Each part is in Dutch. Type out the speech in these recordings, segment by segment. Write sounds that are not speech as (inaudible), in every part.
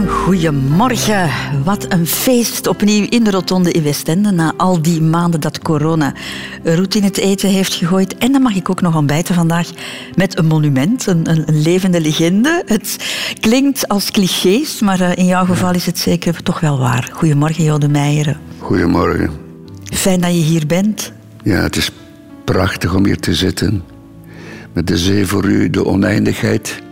een goeiemorgen. Wat een feest opnieuw in de Rotonde in Westende na al die maanden dat corona roet in het eten heeft gegooid. En dan mag ik ook nog ontbijten vandaag met een monument, een, een, levende legende. Het klinkt als clichés, maar eh, in jouw geval is het zeker toch wel waar. Goedemorgen, Jode Meijeren. Goedemorgen. Fijn dat je hier bent. Ja, het is prachtig om hier te zitten. Met de zee voor u, de oneindigheid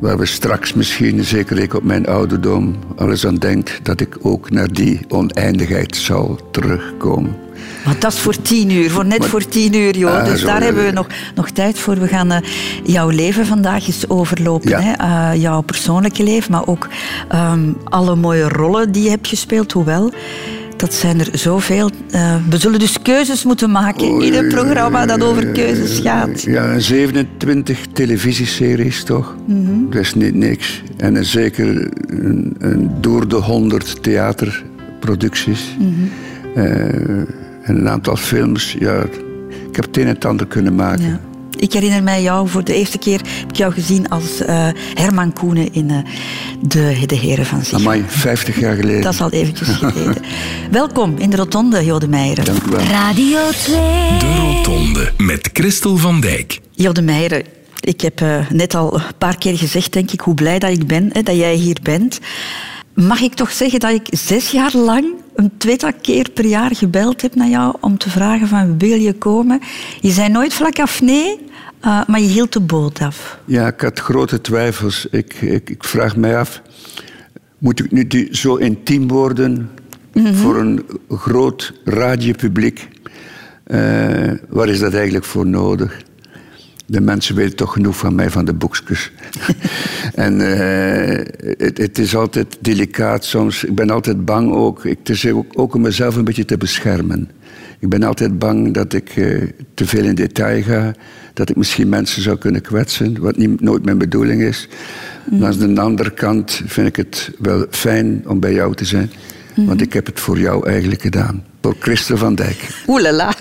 Waar we straks misschien, zeker ik op mijn ouderdom, alles aan denk dat ik ook naar die oneindigheid zal terugkomen. Maar dat is voor tien uur, voor net voor tien uur, joh. Ah, dus daar hebben we nog, nog tijd voor. We gaan uh, jouw leven vandaag eens overlopen. Hè? Uh, jouw persoonlijke leven, maar ook um, alle mooie rollen die je hebt gespeeld. Hoewel, dat zijn er zoveel. Uh, we zullen dus keuzes moeten maken in een programma dat over keuzes gaat. Ja, 27 televisieseries toch? Mm Dat is niet niks. En zeker een, een, door de 100 theaterproducties. Mm en een aantal films. Ja, ik heb het een en het ander kunnen maken. Ja. Ik herinner mij jou, voor de eerste keer heb ik jou gezien als uh, Herman Koenen in uh, de, de Heren van Zich. Amai, 50 jaar geleden. Dat is al eventjes (laughs) geleden. Welkom in de Rotonde, Jode Meijeren. Dank u wel. Radio 2. De Rotonde met Christel van Dijk. Jode Meijeren, ik heb uh, net al een paar keer gezegd, denk ik, hoe blij dat ik ben hè, dat jij hier bent. Mag ik toch zeggen dat ik zes jaar lang een tweetal keer per jaar gebeld heb naar jou om te vragen van wil je komen? Je zei nooit vlak af nee, uh, maar je hield de boot af. Ja, ik had grote twijfels. Ik, ik, ik vraag mij af, moet ik nu zo intiem worden mm -hmm. voor een groot radiopubliek? Uh, waar is dat eigenlijk voor nodig? De mensen weten toch genoeg van mij, van de boekjes. (laughs) en uh, het, het, is altijd delicaat soms. Ik ben altijd bang ook. Ik, het is ook, ook om mezelf een beetje te beschermen. Ik ben altijd bang dat ik uh, te veel in detail ga. Dat ik misschien mensen zou kunnen kwetsen, wat niet, nooit mijn bedoeling is. Mm. Maar aan de andere kant vind ik het wel fijn om bij jou te zijn. Mm. Want ik heb het voor jou eigenlijk gedaan door Christel van Dijk. Oelala,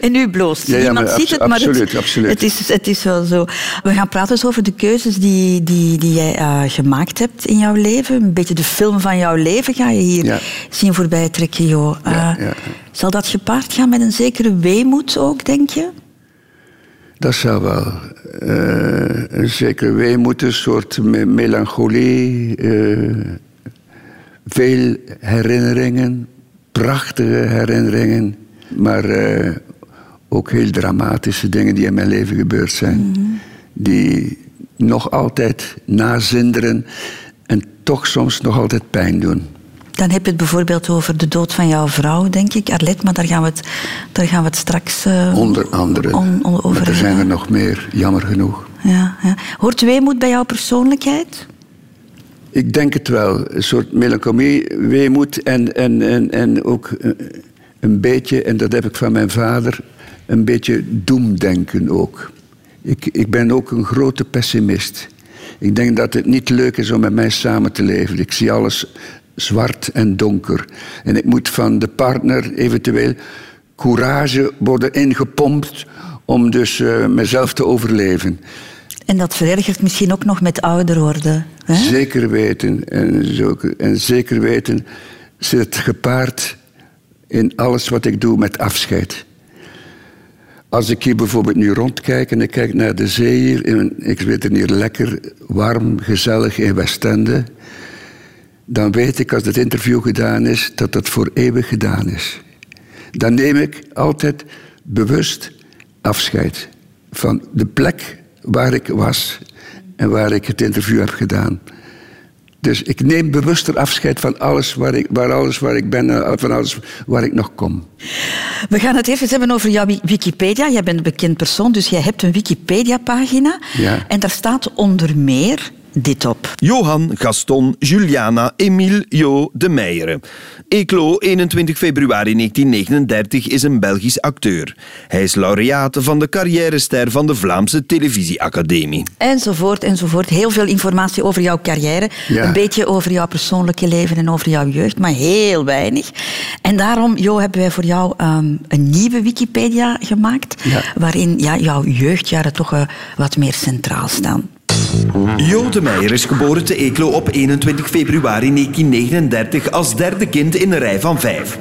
en nu bloost. Ja, Niemand ziet het, maar absoluut, het, absoluut. Het, is, het is wel zo. We gaan praten dus over de keuzes die, die, die jij uh, gemaakt hebt in jouw leven. Een beetje de film van jouw leven ga je hier ja. zien voorbij trekken. Uh, ja, zal dat gepaard gaan met een zekere weemoed ook, denk je? Dat zou wel. Uh, een zekere weemoed, een soort me melancholie. veel herinneringen, prachtige herinneringen, maar uh, ook heel dramatische dingen die in mijn leven gebeurd zijn. Mm -hmm. Die nog altijd nazinderen en toch soms nog altijd pijn doen. Dan heb je het bijvoorbeeld over de dood van jouw vrouw, denk ik, Arlet, maar daar gaan we het, daar gaan we het straks uh, Onder andere. On, on, over maar er zijn er nog meer, jammer genoeg. Ja, ja. Hoort weemoed bij jouw persoonlijkheid? Ik denk het wel. Een soort melancholie, weemoed en, en, en, en ook een beetje, en dat heb ik van mijn vader, een beetje doemdenken ook. Ik, ik ben ook een grote pessimist. Ik denk dat het niet leuk is om met mij samen te leven. Ik zie alles zwart en donker. En ik moet van de partner eventueel courage worden ingepompt om dus uh, mezelf te overleven. En dat verergert misschien ook nog met ouder worden. Zeker weten. En, en zeker weten zit gepaard in alles wat ik doe met afscheid. Als ik hier bijvoorbeeld nu rondkijk en ik kijk naar de zee hier, ik weet het hier lekker warm, gezellig in Westende, dan weet ik als het interview gedaan is, dat dat voor eeuwig gedaan is. Dan neem ik altijd bewust afscheid van de plek waar ik was en waar ik het interview heb gedaan. Dus ik neem bewuster afscheid van alles waar ik, waar alles waar ik ben, eh, van alles waar ik nog kom. We gaan het even hebben over jouw Wikipedia. Jij bent een bekend persoon, dus jij hebt een Wikipedia-pagina. Ja. En daar staat onder meer dit op. Johan Gaston Juliana Emile Jo de Meijeren. Eclo, 21 februari 1939, is een Belgisch acteur. Hij is laureaat van de carrièrester van de Vlaamse Televisieacademie. Enzovoort, enzovoort. Heel veel informatie over jouw carrière. Ja. Een beetje over jouw persoonlijke leven en over jouw jeugd, maar heel weinig. En daarom, Jo, hebben wij voor jou um, een nieuwe Wikipedia gemaakt. Ja. Waarin ja, jouw jeugdjaren toch uh, wat meer centraal staan. Jo de Meijer is geboren te Eeklo op 21 februari 1939 als derde kind in een rij van vijf.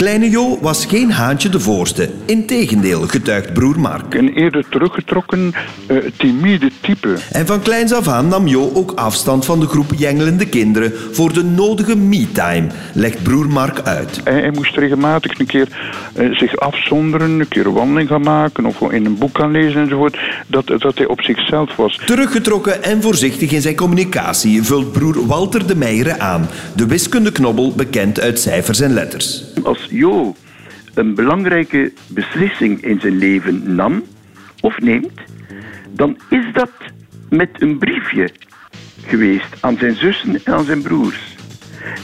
Kleine Jo was geen haantje de voorste. Integendeel, getuigt broer Mark. Een eerder teruggetrokken, uh, timide type. En van kleins af aan nam Jo ook afstand van de groep jengelende kinderen voor de nodige me-time, legt broer Mark uit. Hij, hij moest regelmatig een keer uh, zich afzonderen, een keer een wandeling gaan maken of in een boek gaan lezen enzovoort. Dat, dat hij op zichzelf was. Teruggetrokken en voorzichtig in zijn communicatie vult broer Walter de Meijeren aan, de wiskundeknobbel bekend uit cijfers en letters. Als Jo een belangrijke beslissing in zijn leven nam of neemt, dan is dat met een briefje geweest aan zijn zussen en aan zijn broers.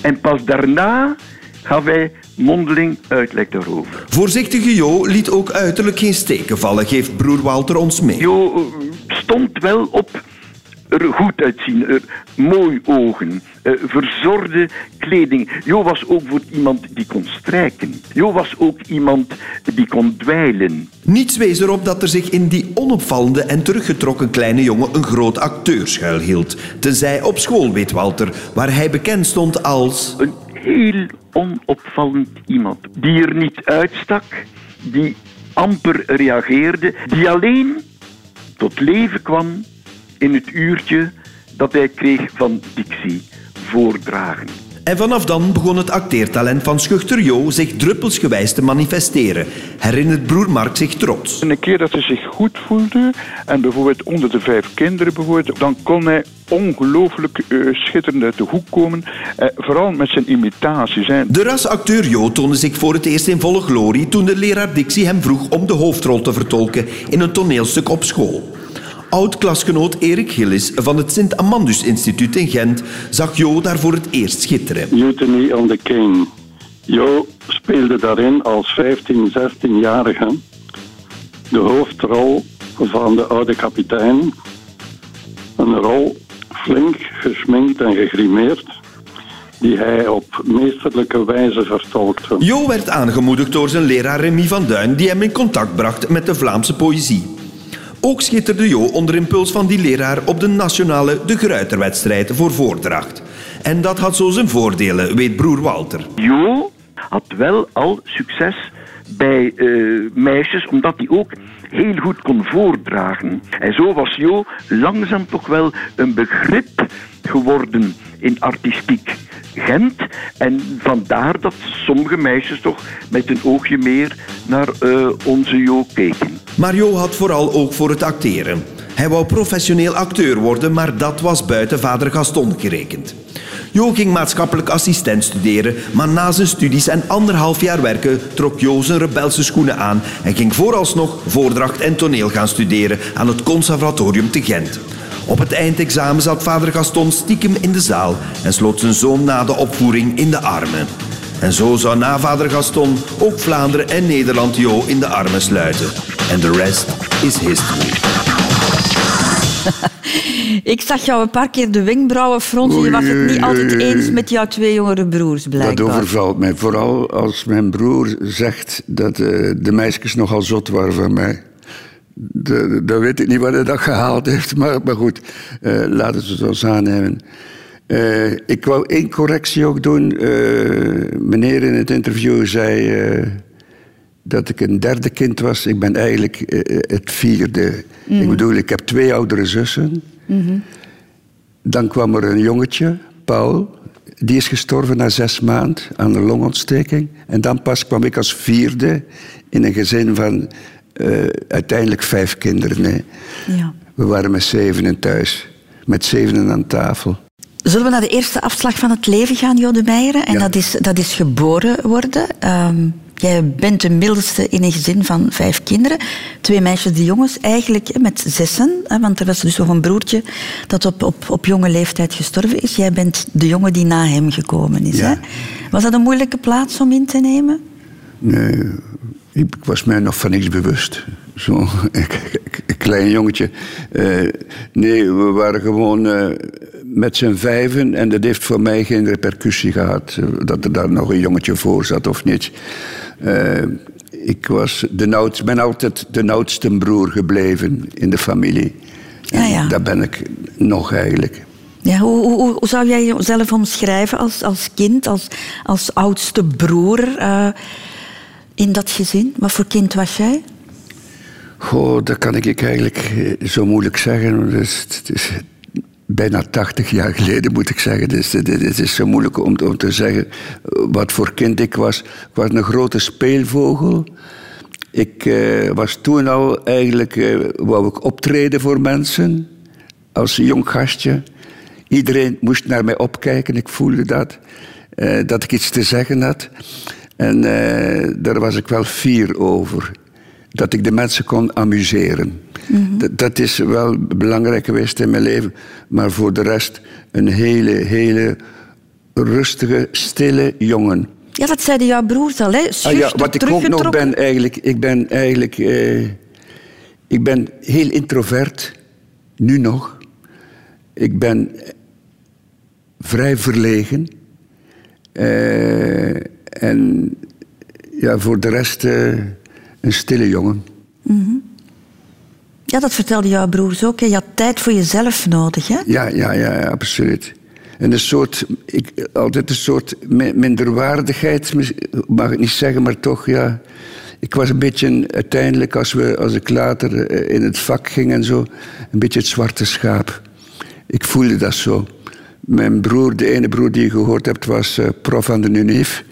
En pas daarna gaf hij mondeling uitleg daarover. Voorzichtige Jo liet ook uiterlijk geen steken vallen, geeft broer Walter ons mee. Jo stond wel op er goed uitzien, er mooi ogen, uh, verzorgde kleding. Jo was ook voor iemand die kon strijken. Jo was ook iemand die kon dweilen. Niets wees erop dat er zich in die onopvallende en teruggetrokken kleine jongen een groot acteur schuilhield. Tenzij op school, weet Walter, waar hij bekend stond als... Een heel onopvallend iemand. Die er niet uitstak, die amper reageerde, die alleen tot leven kwam in het uurtje dat hij kreeg van Dixie voordragen. En vanaf dan begon het acteertalent van Schuchter Jo zich druppelsgewijs te manifesteren, herinnert broer Mark zich trots. En een keer dat hij zich goed voelde, en bijvoorbeeld onder de vijf kinderen bijvoorbeeld, dan kon hij ongelooflijk uh, schitterend uit de hoek komen, uh, vooral met zijn imitaties. Hè. De rasacteur Jo toonde zich voor het eerst in volle glorie toen de leraar Dixie hem vroeg om de hoofdrol te vertolken in een toneelstuk op school. Oud-klasgenoot Erik Gillis van het Sint-Amandus Instituut in Gent zag Jo daar voor het eerst schitteren. Mutiny on the King. Jo speelde daarin als 15, 16-jarige de hoofdrol van de oude kapitein. Een rol flink gesminkt en gegrimeerd die hij op meesterlijke wijze vertolkte. Jo werd aangemoedigd door zijn leraar Remy van Duin, die hem in contact bracht met de Vlaamse poëzie. Ook schitterde Jo onder impuls van die leraar op de nationale De Gruiterwedstrijd voor voordracht. En dat had zo zijn voordelen, weet broer Walter. Jo had wel al succes bij uh, meisjes, omdat hij ook heel goed kon voordragen. En zo was Jo langzaam toch wel een begrip geworden in artistiek Gent. En vandaar dat sommige meisjes toch met een oogje meer naar uh, onze Jo keken. Maar Jo had vooral ook voor het acteren. Hij wou professioneel acteur worden, maar dat was buiten vader Gaston gerekend. Jo ging maatschappelijk assistent studeren, maar na zijn studies en anderhalf jaar werken trok Jo zijn rebelse schoenen aan en ging vooralsnog voordracht en toneel gaan studeren aan het conservatorium te Gent. Op het eindexamen zat vader Gaston stiekem in de zaal en sloot zijn zoon na de opvoering in de armen. En zo zou na vader Gaston ook Vlaanderen en Nederland Jo in de armen sluiten. En de rest is history. (laughs) Ik zag jou een paar keer de wenkbrauwen fronsen. Je was het niet altijd eens met jouw twee jongere broers, blijkbaar. Dat overvalt mij. Vooral als mijn broer zegt dat uh, de meisjes nogal zot waren van mij. Dan weet ik niet waar hij dat gehaald heeft. (laughs) Maar, maar goed, uh, laten we het zo eens aannemen. Uh, ik wou één correctie ook doen. meneer in het interview zei dat ik een derde kind was. Ik ben eigenlijk het vierde. Mm. Ik bedoel, ik heb twee oudere zussen. Mm-hmm. Dan kwam er een jongetje, Paul. Die is gestorven na zes maanden aan een longontsteking. En dan pas kwam ik als vierde in een gezin van uh, uiteindelijk vijf kinderen. Nee. Ja. We waren met zevenen thuis. Met zevenen aan tafel. Zullen we naar de eerste afslag van het leven gaan, Jode Meijeren? En ja. dat, is, dat is geboren worden. Um, Jij bent de middelste in een gezin van vijf kinderen. Twee meisjes, die jongens, eigenlijk met zessen. Want er was dus nog een broertje dat op, op, op jonge leeftijd gestorven is. Jij bent de jongen die na hem gekomen is. Ja. Hè? Was dat een moeilijke plaats om in te nemen? Nee, ik was mij nog van niks bewust. Zo'n (laughs) klein jongetje. Uh, nee, we waren gewoon uh, met z'n vijven en dat heeft voor mij geen repercussie gehad. Dat er daar nog een jongetje voor zat of niet. Uh, ik was de oud, ben altijd de oudste broer gebleven in de familie. Ja, ja. Daar ben ik nog eigenlijk. Ja, hoe, hoe, hoe, zou jij jezelf omschrijven als, als kind, als, als oudste broer uh, in dat gezin? Wat voor kind was jij? Goh, dat kan ik eigenlijk eh, zo moeilijk zeggen. Dus, het is bijna 80 jaar geleden, moet ik zeggen. Dus het is zo moeilijk om, om te zeggen wat voor kind ik was. Ik was een grote speelvogel. Ik uh, was toen al eigenlijk, uh, wou ik optreden voor mensen. Als jong gastje. Iedereen moest naar mij opkijken, ik voelde dat. Uh, dat ik iets te zeggen had. En daar was ik wel fier over. Dat ik de mensen kon amuseren. Mm -hmm. dat is wel belangrijk geweest in mijn leven. Maar voor de rest een hele, hele rustige, stille jongen. Ja, dat zeiden jouw broers al, hè? Ah, ja, wat ik ook nog ben eigenlijk... Ik ben eigenlijk... Eh, ik ben heel introvert. Nu nog. Ik ben vrij verlegen. Uh, en ja, voor de rest uh, een stille jongen. Mm -hmm. Ja, dat vertelde jouw broers ook. Hè? Je had tijd voor jezelf nodig, hè? Ja, ja, ja, absoluut. En een soort, ik, altijd een soort minderwaardigheid, mag ik niet zeggen, maar toch, ja. Ik was een beetje, uiteindelijk, als, we, als ik later eh, in het vak ging en zo, een beetje het zwarte schaap. Ik voelde dat zo. Mijn broer, de ene broer die je gehoord hebt, was uh, prof van de UNIF.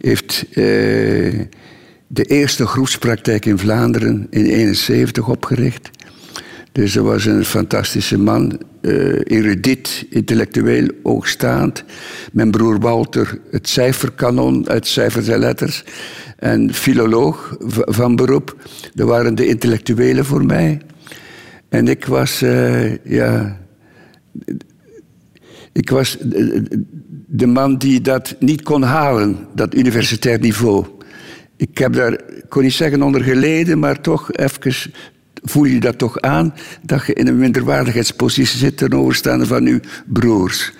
Heeft uh, de eerste groepspraktijk in Vlaanderen in 1971 opgericht. Dus hij was een fantastische man, uh, intellectueel, oogstaand. Mijn broer Walter, het cijferkanon uit cijfers en letters. En filoloog van beroep. Dat waren de intellectuelen voor mij. En ik was, uh, ja... Ik was de man die dat niet kon halen, dat universitair niveau. Ik heb daar, ik kon niet zeggen onder geleden, maar toch even voel je dat toch aan dat je in een minderwaardigheidspositie zit ten overstaande van je broers.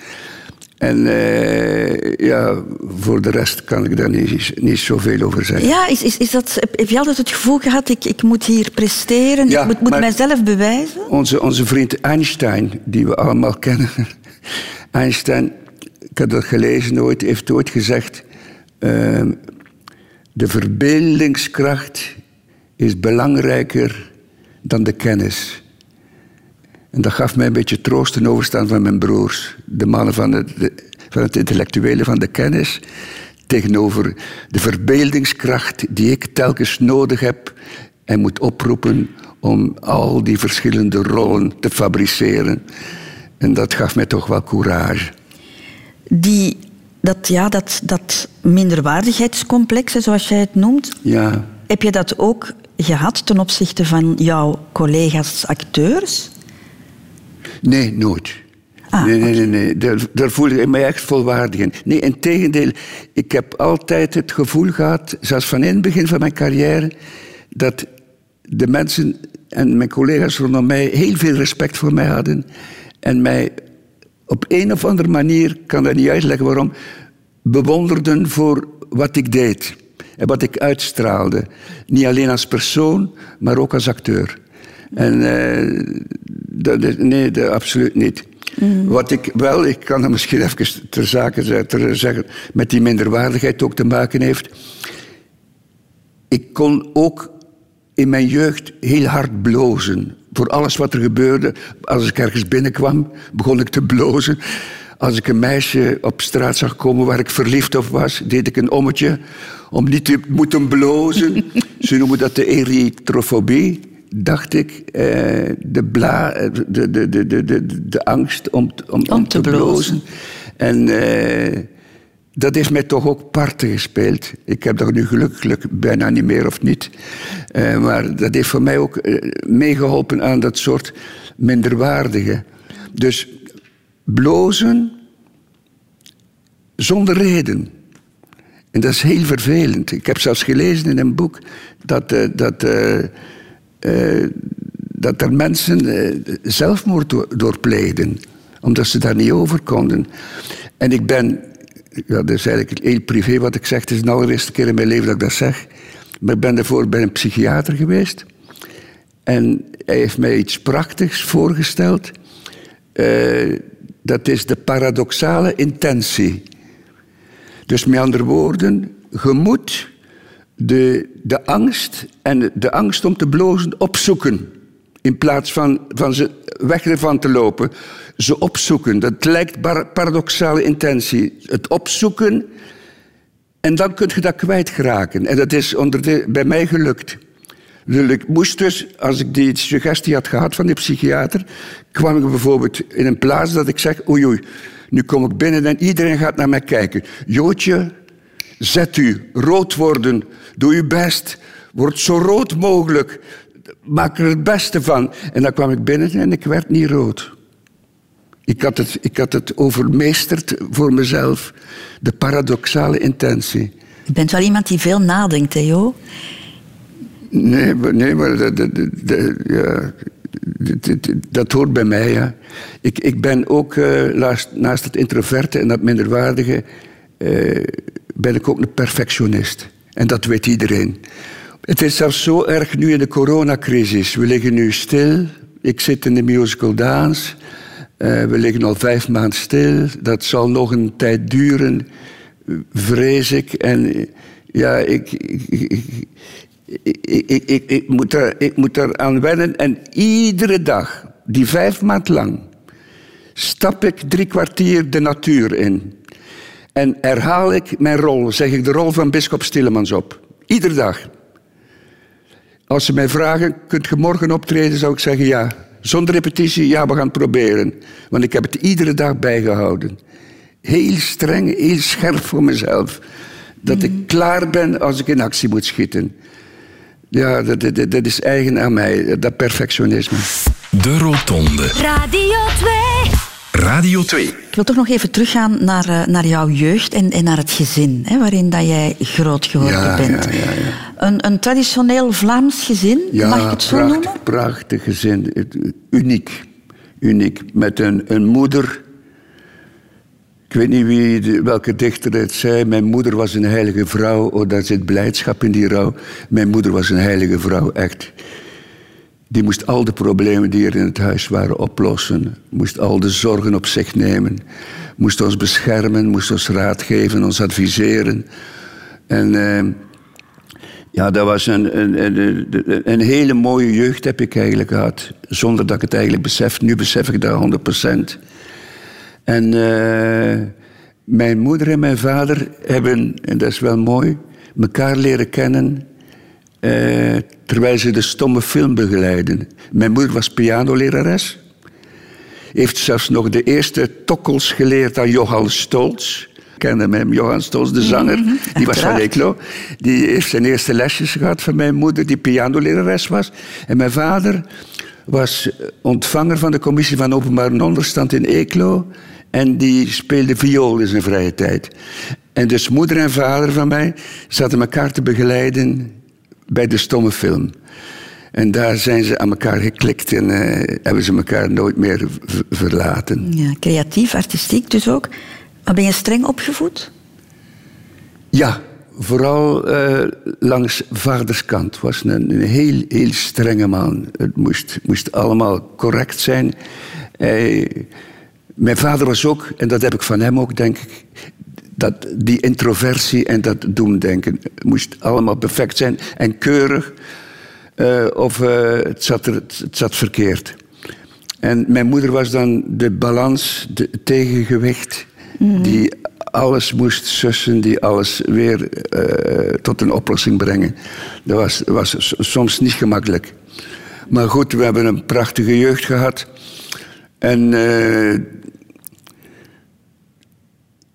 En uh, ja, voor de rest kan ik daar niet, niet zoveel over zeggen. Ja, is, is, is dat, heb je altijd het gevoel gehad, ik, ik moet hier presteren, ja, ik moet, moet mijzelf bewijzen? Onze, onze vriend Einstein, die we allemaal kennen. (laughs) Einstein, ik heb dat gelezen ooit, heeft ooit gezegd... Uh, de verbeeldingskracht is belangrijker dan de kennis. En dat gaf mij een beetje troost ten overstaan van mijn broers. De mannen van het, van het intellectuele, van de kennis. Tegenover de verbeeldingskracht die ik telkens nodig heb en moet oproepen om al die verschillende rollen te fabriceren. En dat gaf mij toch wel courage. Die, dat, ja, dat, dat minderwaardigheidscomplex, zoals jij het noemt, ja. heb je dat ook gehad ten opzichte van jouw collega's acteurs? Nee, nooit. Ah, nee, nee, nee, nee. Daar, daar voelde ik me echt volwaardig in. Nee, in tegendeel. Ik heb altijd het gevoel gehad, zelfs van in het begin van mijn carrière, dat de mensen en mijn collega's rondom mij heel veel respect voor mij hadden. En mij op een of andere manier, kan dat niet uitleggen waarom, bewonderden voor wat ik deed en wat ik uitstraalde. Niet alleen als persoon, maar ook als acteur. En uh, dat is, nee, dat, absoluut niet. Mm. Wat ik wel, ik kan er misschien even ter zake zeggen, met die minderwaardigheid ook te maken heeft. Ik kon ook in mijn jeugd heel hard blozen. Voor alles wat er gebeurde. Als ik ergens binnenkwam, begon ik te blozen. Als ik een meisje op straat zag komen waar ik verliefd op was, deed ik een ommetje om niet te moeten blozen. (laughs) Ze noemen dat de eritrofobie, dacht ik. Eh, de, bla, de, de, de, de, de, de angst om, om, om, om te, te blozen. En eh, dat heeft mij toch ook parten gespeeld. Ik heb daar nu gelukkig bijna niet meer of niet. Uh, maar dat heeft voor mij ook meegeholpen aan dat soort minderwaardige. Dus blozen zonder reden. En dat is heel vervelend. Ik heb zelfs gelezen in een boek dat, uh, dat, dat er mensen zelfmoord doorpleegden, omdat ze daar niet over konden. En ik ben, ja, dat is eigenlijk heel privé wat ik zeg, het is de allereerste keer in mijn leven dat ik dat zeg, maar ik ben daarvoor bij een psychiater geweest. En hij heeft mij iets prachtigs voorgesteld eh, dat is de paradoxale intentie. Dus met andere woorden, je moet de, de angst en de angst om te blozen opzoeken. In plaats van, van ze weg ervan te lopen, ze opzoeken. Dat lijkt paradoxale intentie. Het opzoeken en dan kun je dat kwijtraken. En dat is onder bij mij gelukt. Ik moest dus, als ik die suggestie had gehad van de psychiater, kwam ik bijvoorbeeld in een plaats dat ik zeg, oei oei, nu kom ik binnen en iedereen gaat naar mij kijken. Jootje, zet u, rood worden, doe uw best, word zo rood mogelijk, maak er het beste van. En dan kwam ik binnen en ik werd niet rood. Ik had het, ik had het overmeesterd voor mezelf, de paradoxale intentie. Je bent wel iemand die veel nadenkt, Theo. Nee, nee maar dat, dat, dat, ja, dat, hoort bij mij. Ja. Ik, ik ben ook, uh, naast het introverte en dat minderwaardige, uh, ben ik ook een perfectionist. En dat weet iedereen. Het is zelfs zo erg nu in de coronacrisis. We liggen nu stil. Ik zit in de musical dance. Uh, we liggen al vijf maanden stil. Dat zal nog een tijd duren, vrees ik. En ja, ik, ik, ik, ik, moet er, ik moet aan wennen. En iedere dag, die vijf maand lang, stap ik drie kwartier de natuur in. En herhaal ik mijn rol, zeg ik de rol van bischop Stillemans op. Iedere dag. Als ze mij vragen, kunt je morgen optreden, zou ik zeggen ja. Zonder repetitie, ja, we gaan het proberen. Want ik heb het iedere dag bijgehouden. Heel streng, heel scherp voor mezelf. Dat ik mhm. klaar ben als ik in actie moet schieten. Ja, dat, dat, dat is eigen aan mij, dat perfectionisme. De Rotonde. Radio 2. Radio 2. Ik wil toch nog even teruggaan naar, uh, naar jouw jeugd en, en naar het gezin, hè, waarin dat jij groot geworden ja, bent. Ja, ja, een, een traditioneel Vlaams gezin, mag ik het zo prachtig, noemen? prachtig gezin. Uniek. Uniek. Met een, een moeder ik weet niet wie, welke dichter het zei. Mijn moeder was een heilige vrouw. Oh, daar zit blijdschap in die rouw. Mijn moeder was een heilige vrouw, echt. Die moest al de problemen die er in het huis waren oplossen. Moest al de zorgen op zich nemen. Moest ons beschermen, moest ons raad geven, ons adviseren. En uh, ja, dat was een, een, hele mooie jeugd heb ik eigenlijk gehad. Zonder dat ik het eigenlijk besef. Nu besef ik dat 100 procent. En uh, mijn moeder en mijn vader hebben, en dat is wel mooi, elkaar leren kennen uh, terwijl ze de stomme film begeleiden. Mijn moeder was pianolerares. Heeft zelfs nog de eerste tokkels geleerd aan Johan Stolz. Kende hem, Johan Stolz, de zanger. Mm -hmm, die was van Eeklo. Die heeft zijn eerste lesjes gehad van mijn moeder, die pianolerares was. En mijn vader was ontvanger van de commissie van openbare onderstand in Eeklo. En die speelde viool in zijn vrije tijd. En dus moeder en vader van mij zaten elkaar te begeleiden bij de stomme film. En daar zijn ze aan elkaar geklikt en uh, hebben ze elkaar nooit meer verlaten. Ja, creatief, artistiek dus ook. Maar ben je streng opgevoed? Ja, vooral uh, langs vaderskant. was een, een, heel, heel strenge man. Het moest, moest allemaal correct zijn. Hij mijn vader was ook, en dat heb ik van hem ook, denk ik, dat die introversie en dat doemdenken moest allemaal perfect zijn en keurig. Uh, of uh, het, zat er, het zat verkeerd. En mijn moeder was dan de balans, de tegengewicht, mm. die alles moest sussen, die alles weer uh, tot een oplossing brengen. Dat was, was soms niet gemakkelijk. Maar goed, we hebben een prachtige jeugd gehad. En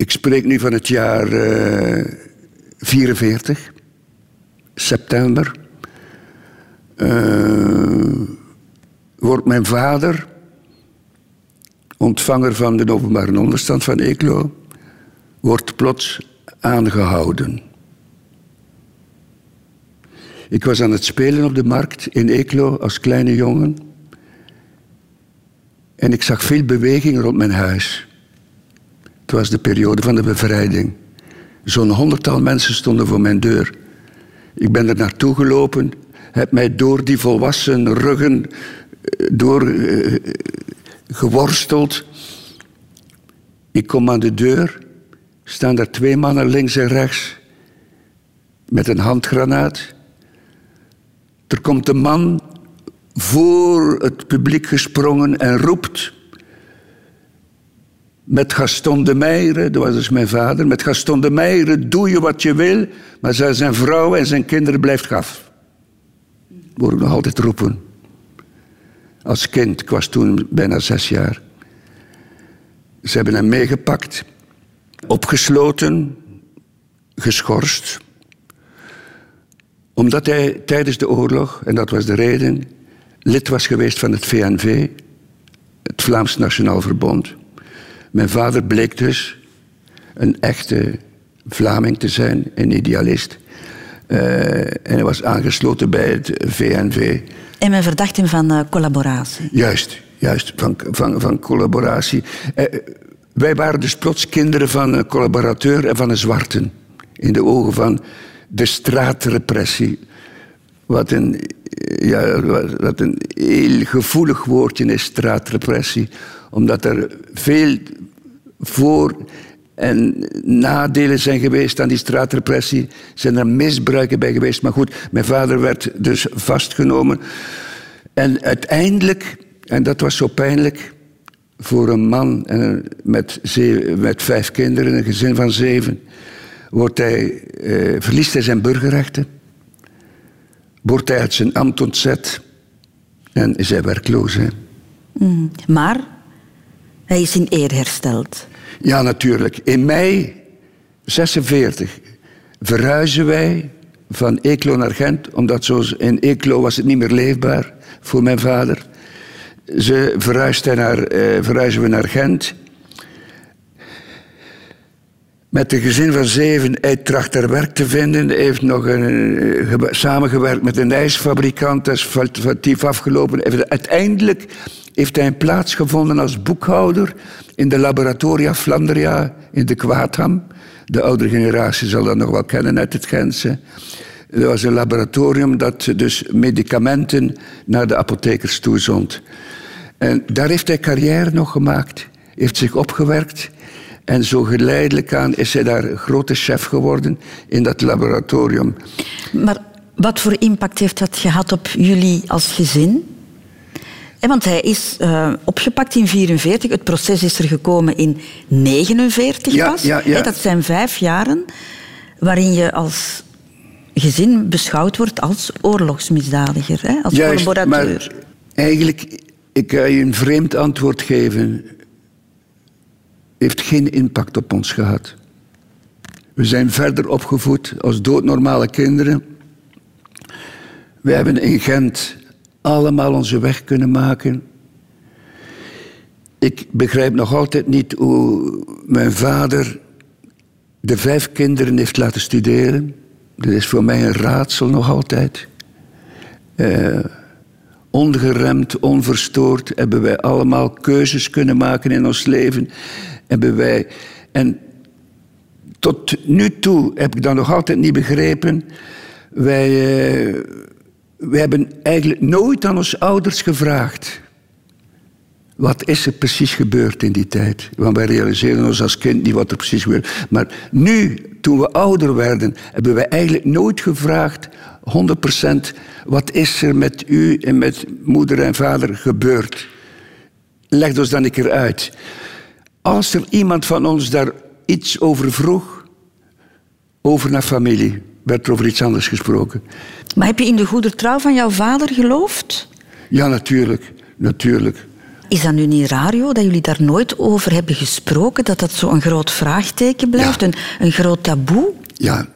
ik spreek nu van het jaar uh, eh, 44, september. Uh, wordt mijn vader ontvanger van de openbare onderstand van Eeklo, wordt plots aangehouden. Ik was aan het spelen op de markt in Eeklo als kleine jongen. En ik zag veel beweging rond mijn huis. Het was de periode van de bevrijding. Zo'n honderdtal mensen stonden voor mijn deur. Ik ben er naartoe gelopen, heb mij door die volwassen ruggen eh, door, uh, geworsteld. Ik kom aan de deur, staan daar twee mannen links en rechts met een handgranaat. Er komt een man voor het publiek gesprongen en roept. Met Gaston de Meijeren, dat was dus mijn vader, met Gaston de Meijeren doe je wat je wil, maar zijn vrouw en zijn kinderen blijft gaf. Hoor ik nog altijd roepen. Als kind, ik was toen bijna zes jaar. Ze hebben hem meegepakt, opgesloten, geschorst. Omdat hij tijdens de oorlog, en dat was de reden, lid was geweest van het VNV, het Vlaams Nationaal Verbond. Mijn vader bleek dus een echte Vlaming te zijn, een idealist. Uh, en hij was aangesloten bij het VNV. En men verdacht hem van uh, collaboratie. Juist, juist, van, van, van collaboratie. Uh, wij waren dus plots kinderen van een collaborateur en van een zwarten. In de ogen van de straatrepressie. Wat een, ja, wat een heel gevoelig woordje is, straatrepressie. Omdat er veel voor- en nadelen zijn geweest aan die straatrepressie. Zijn er misbruiken bij geweest. Maar goed, mijn vader werd dus vastgenomen. En uiteindelijk, en dat was zo pijnlijk voor een man met, met vijf kinderen, een gezin van zeven, wordt hij, eh, verliest hij zijn burgerrechten, wordt hij uit zijn ambt ontzet en is hij werkloos. Mm, maar hij is in eer hersteld. Ja, natuurlijk. In mei 46 verhuizen wij van Eeklo naar Gent, omdat in Eeklo was het niet meer leefbaar voor mijn vader. Ze verhuisden naar, eh, verhuizen we naar Gent. Met een gezin van zeven, hij tracht er werk te vinden. Hij heeft nog een, uh, samengewerkt met een ijsfabrikant, dat is foutief afgelopen. Uiteindelijk heeft hij een plaats gevonden als boekhouder in de Laboratoria Flandria in de Kwaatham. De oudere generatie zal dat nog wel kennen uit het Gentse. Dat was een laboratorium dat dus medicamenten naar de apothekers toezond. En daar heeft hij carrière nog gemaakt, heeft zich opgewerkt. En zo geleidelijk aan is hij daar grote chef geworden in dat laboratorium. Maar wat voor impact heeft dat gehad op jullie als gezin? want hij is uh, opgepakt in 1944. Het proces is er gekomen in 1949 ja, pas. Ja, ja. dat zijn vijf jaren waarin je als gezin beschouwd wordt als oorlogsmisdadiger, als Juist, collaborateur. Maar eigenlijk, ik ga je een vreemd antwoord geven. Heeft geen impact op ons gehad. We zijn verder opgevoed als doodnormale kinderen. We hebben in Gent allemaal onze weg kunnen maken. Ik begrijp nog altijd niet hoe mijn vader de vijf kinderen heeft laten studeren. Dat is voor mij een raadsel nog altijd. Uh, ongeremd, onverstoord hebben wij allemaal keuzes kunnen maken in ons leven. Hebben wij, en tot nu toe heb ik dat nog altijd niet begrepen. Wij, uh, we hebben eigenlijk nooit aan onze ouders gevraagd. Wat is er precies gebeurd in die tijd? Want wij realiseren ons als kind niet wat er precies gebeurde. Maar nu, toen we ouder werden, hebben we eigenlijk nooit gevraagd 100% wat is er met u en met moeder en vader gebeurd? Leg ons dan een keer uit. Als er iemand van ons daar iets over vroeg, over naar familie, werd er over iets anders gesproken. Maar heb je in de goede trouw van jouw vader geloofd? Ja, natuurlijk. natuurlijk. Is dat nu niet raar, joh, dat jullie daar nooit over hebben gesproken? Dat dat zo'n groot vraagteken blijft, een, een groot taboe? Ja,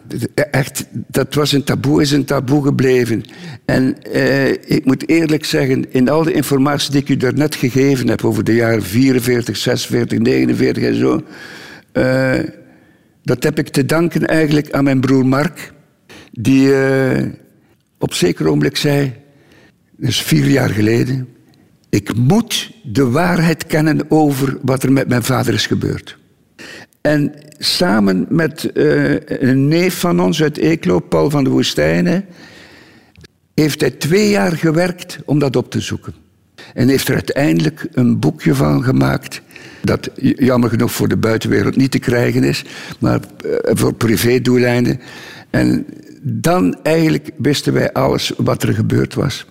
echt, dat was een taboe, is een taboe gebleven. En eh, ik moet eerlijk zeggen, in al de informatie die ik u daarnet gegeven heb over de jaren 44, 46, 49 en zo, eh, dat heb ik te danken eigenlijk aan mijn broer Mark, die uh, op zeker ogenblik zei, dat is vier jaar geleden, ik moet de waarheid kennen over wat er met mijn vader is gebeurd. En samen met uh, een neef van ons uit Eeklo, Paul van de Woestijnen, heeft hij twee jaar gewerkt om dat op te zoeken. En heeft er uiteindelijk een boekje van gemaakt. Dat jammer genoeg voor de buitenwereld niet te krijgen is, maar eh, voor privédoeleinden. En dan eigenlijk wisten wij alles wat er gebeurd was.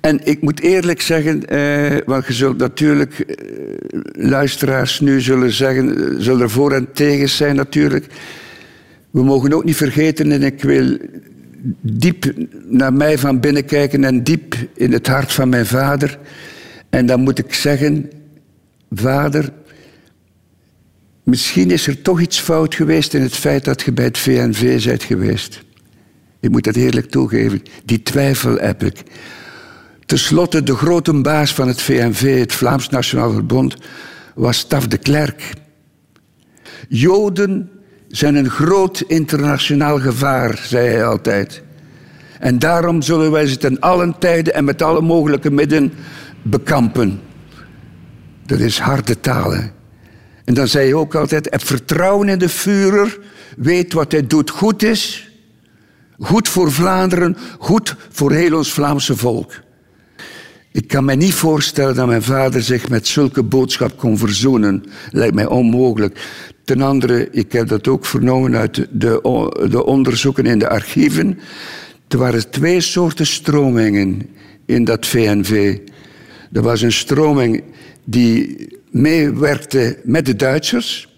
En ik moet eerlijk zeggen, eh, want je zult natuurlijk eh, luisteraars nu zullen zeggen, zullen er voor en tegen zijn natuurlijk. We mogen ook niet vergeten, en ik wil diep naar mij van binnen kijken en diep in het hart van mijn vader. En dan moet ik zeggen, vader, misschien is er toch iets fout geweest in het feit dat je bij het VNV bent geweest. Ik moet dat eerlijk toegeven. Die twijfel heb ik. Ten slotte, de grote baas van het VNV, het Vlaams Nationaal Verbond, was Staf de Klerk. Joden zijn een groot internationaal gevaar, zei hij altijd. En daarom zullen wij ze ten allen tijden en met alle mogelijke middelen bekampen. Dat is harde talen. En dan zei hij ook altijd: heb vertrouwen in de Führer, weet wat hij doet goed is. Goed voor Vlaanderen, goed voor heel ons Vlaamse volk. Ik kan me niet voorstellen dat mijn vader zich met zulke boodschap kon verzoenen. Lijkt mij onmogelijk. Ten andere, ik heb dat ook vernomen uit de, de onderzoeken in de archieven. Er waren twee soorten stromingen in dat VNV. Er was een stroming die meewerkte met de Duitsers.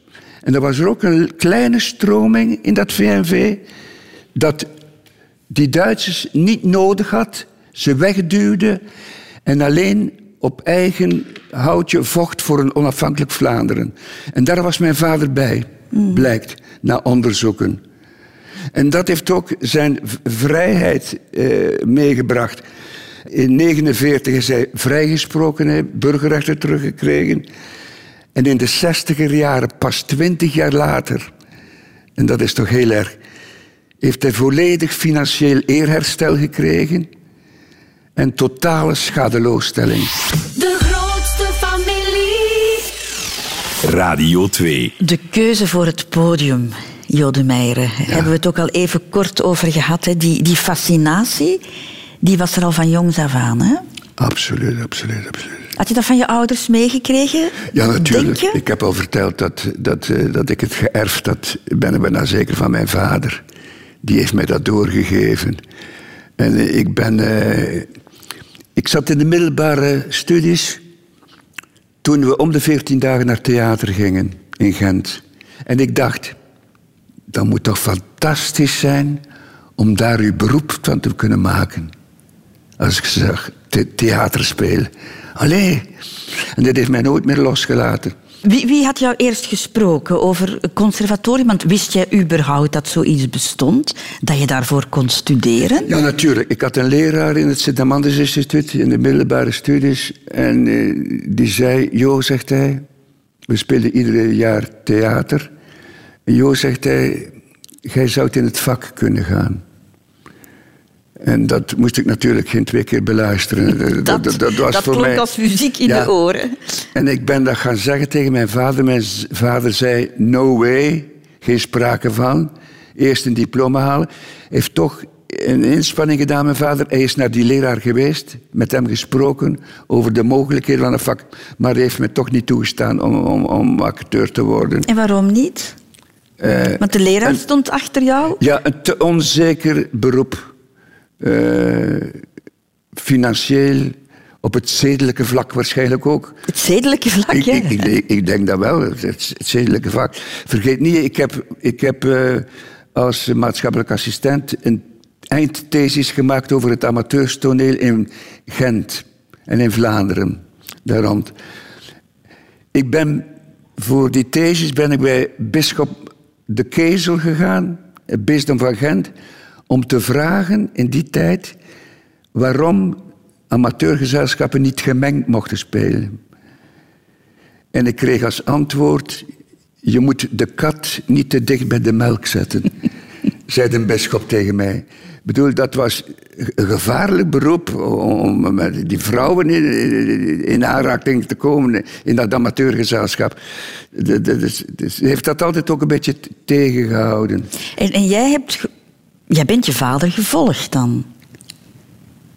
En er was er ook een kleine stroming in dat VNV dat die Duitsers niet nodig had, ze wegduwde en alleen op eigen houtje vocht voor een onafhankelijk Vlaanderen. En daar was mijn vader bij, mm. blijkt, na onderzoeken. En dat heeft ook zijn vrijheid eh, meegebracht. In 1949 is hij vrijgesproken, hij burgerrechten teruggekregen. En in de zestiger jaren, pas twintig jaar later, en dat is toch heel erg, heeft hij volledig financieel eerherstel gekregen en totale schadeloosstelling. De grootste familie. Radio 2. De keuze voor het podium. Jode Meijeren. Hebben we het ook al even kort over gehad. Hè? Die, die fascinatie, die was er al van jongs af aan. Hè? Absoluut, absoluut, absoluut. Had je dat van je ouders meegekregen? Ja, natuurlijk. Ik heb al verteld dat, dat, uh, dat ik het geërfd had. Ben ik bijna zeker van mijn vader. Die heeft mij dat doorgegeven. En uh, ik ben... Uh, ik zat in de middelbare studies toen we om de veertien dagen naar theater gingen in Gent. En ik dacht, dat moet toch fantastisch zijn om daar uw beroep van te kunnen maken. Als ik zeg, theater spelen. Allee. En dat heeft mij nooit meer losgelaten. Wie, wie, had jou eerst gesproken over conservatorium? Want wist jij überhaupt dat zoiets bestond? Dat je daarvoor kon studeren? Ja, natuurlijk. Ik had een leraar in het Sint-Amandus Instituut in de middelbare studies. En eh, die zei, Jo, zegt hij, we spelen ieder jaar theater. En Jo, zegt hij, jij zou in het vak kunnen gaan. En dat moest ik natuurlijk geen twee keer beluisteren. Dat, dat, dat was dat voor klonk mij... als muziek in de oren. En ik ben dat gaan zeggen tegen mijn vader. Mijn vader zei, no way, geen sprake van. Eerst een diploma halen. Heeft toch een inspanning gedaan, mijn vader. Hij is naar die leraar geweest, met hem gesproken over de mogelijkheden van een vak. Maar hij heeft me toch niet toegestaan om, om, om acteur te worden. En waarom niet? Uh, Want de leraar stond achter jou? Ja, een te onzeker beroep. Uh, financieel, op het zedelijke vlak waarschijnlijk ook. Het zedelijke vlak, ja? Ik, ik, ik, denk dat wel, het, zedelijke vlak. Vergeet niet, ik heb, ik heb uh, als maatschappelijk assistent een eindthesis gemaakt over het amateurstoneel in Gent en in Vlaanderen, daar rond. Ik ben, voor die thesis ben ik bij bischop de Kezel gegaan, het bisdom van Gent om te vragen in die tijd waarom amateurgezelschappen niet gemengd mochten spelen. En ik kreeg als antwoord: Je moet de kat niet te dicht bij de melk zetten, (laughs) zei de bisschop tegen mij. Ik bedoel, dat was een gevaarlijk beroep om met die vrouwen in, in aanraking te komen in dat amateurgezelschap. Dus heeft dat altijd ook een beetje tegengehouden. En, en jij hebt Jij bent je vader gevolgd dan?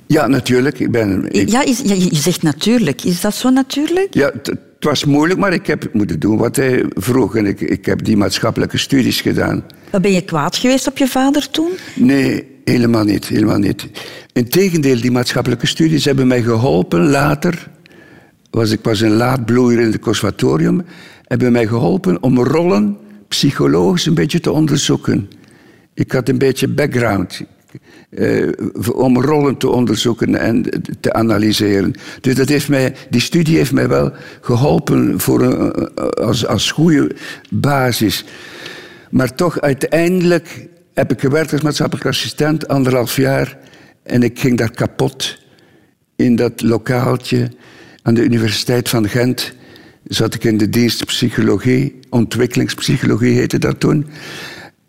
Ja, natuurlijk. Ik ben, Ja, is, ja, je zegt natuurlijk. Is dat zo natuurlijk? Ja, het was moeilijk, maar ik heb moeten doen wat hij vroeg. En ik, ik heb die maatschappelijke studies gedaan. Ben je kwaad geweest op je vader toen? Nee, helemaal niet. Helemaal niet. Integendeel, die maatschappelijke studies hebben mij geholpen later. Was, ik was een laadbloeier in het conservatorium. Hebben mij geholpen om rollen psychologisch een beetje te onderzoeken. Ik had een beetje background. Uh, om rollen te onderzoeken en te analyseren. Dus dat heeft mij, die studie heeft mij wel geholpen voor een, als, als goede basis. Maar toch, uiteindelijk heb ik gewerkt als maatschappelijk assistent, anderhalf jaar. En ik ging daar kapot in dat lokaaltje aan de Universiteit van Gent. Zat ik in de dienst psychologie, ontwikkelingspsychologie heette dat toen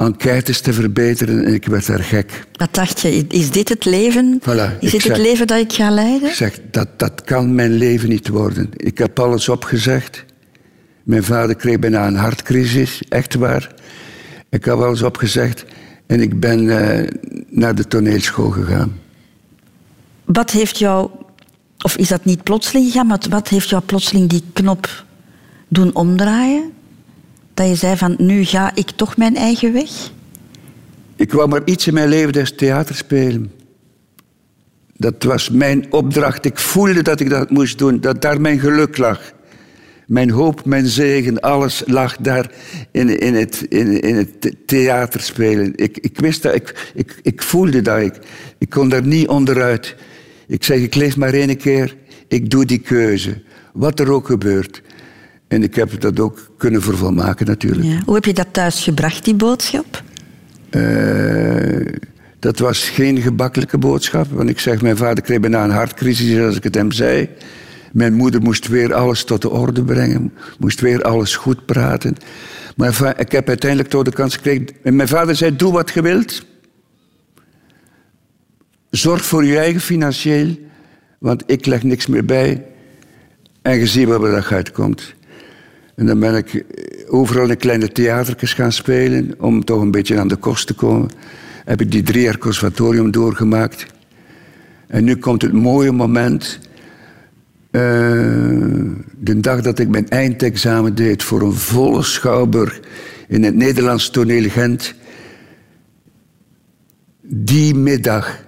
enquêtes te verbeteren en ik werd daar gek. Wat dacht je? Is dit het leven? Voilà, is dit het leven dat ik ga leiden? Ik zeg, dat, dat kan mijn leven niet worden. Ik heb alles opgezegd. Mijn vader kreeg bijna een hartcrisis, echt waar. Ik heb alles opgezegd en ik ben uh, naar de toneelschool gegaan. Wat heeft jou, of is dat niet plotseling gegaan, maar wat heeft jou plotseling die knop doen omdraaien? Dat je zei van, nu ga ik toch mijn eigen weg? Ik wou maar iets in mijn leven des theater spelen. Dat was mijn opdracht. Ik voelde dat ik dat moest doen, dat daar mijn geluk lag. Mijn hoop, mijn zegen, alles lag daar in, in, het, in, in het theater spelen. Ik, ik wist dat, ik, ik, ik voelde dat. Ik, ik kon daar niet onderuit. Ik zeg, ik leef maar één keer, ik doe die keuze. Wat er ook gebeurt. En ik heb dat ook kunnen vervolmaken natuurlijk. Ja. Hoe heb je dat thuis gebracht, die boodschap? Uh, dat was geen gebakkelijke boodschap. Want ik zeg, mijn vader kreeg bijna een hartcrisis als ik het hem zei. Mijn moeder moest weer alles tot de orde brengen. Moest weer alles goed praten. Maar ik heb uiteindelijk toch de kans gekregen. En mijn vader zei, doe wat je wilt. Zorg voor je eigen financieel. Want ik leg niks meer bij. En je ziet waar dat uitkomt. En dan ben ik overal in kleine theatertjes gaan spelen om toch een beetje aan de kost te komen. Heb ik die drie jaar conservatorium doorgemaakt. En nu komt het mooie moment. Uh, de dag dat ik mijn eindexamen deed voor een volle schouwburg in het Nederlands toneel Gent. Die middag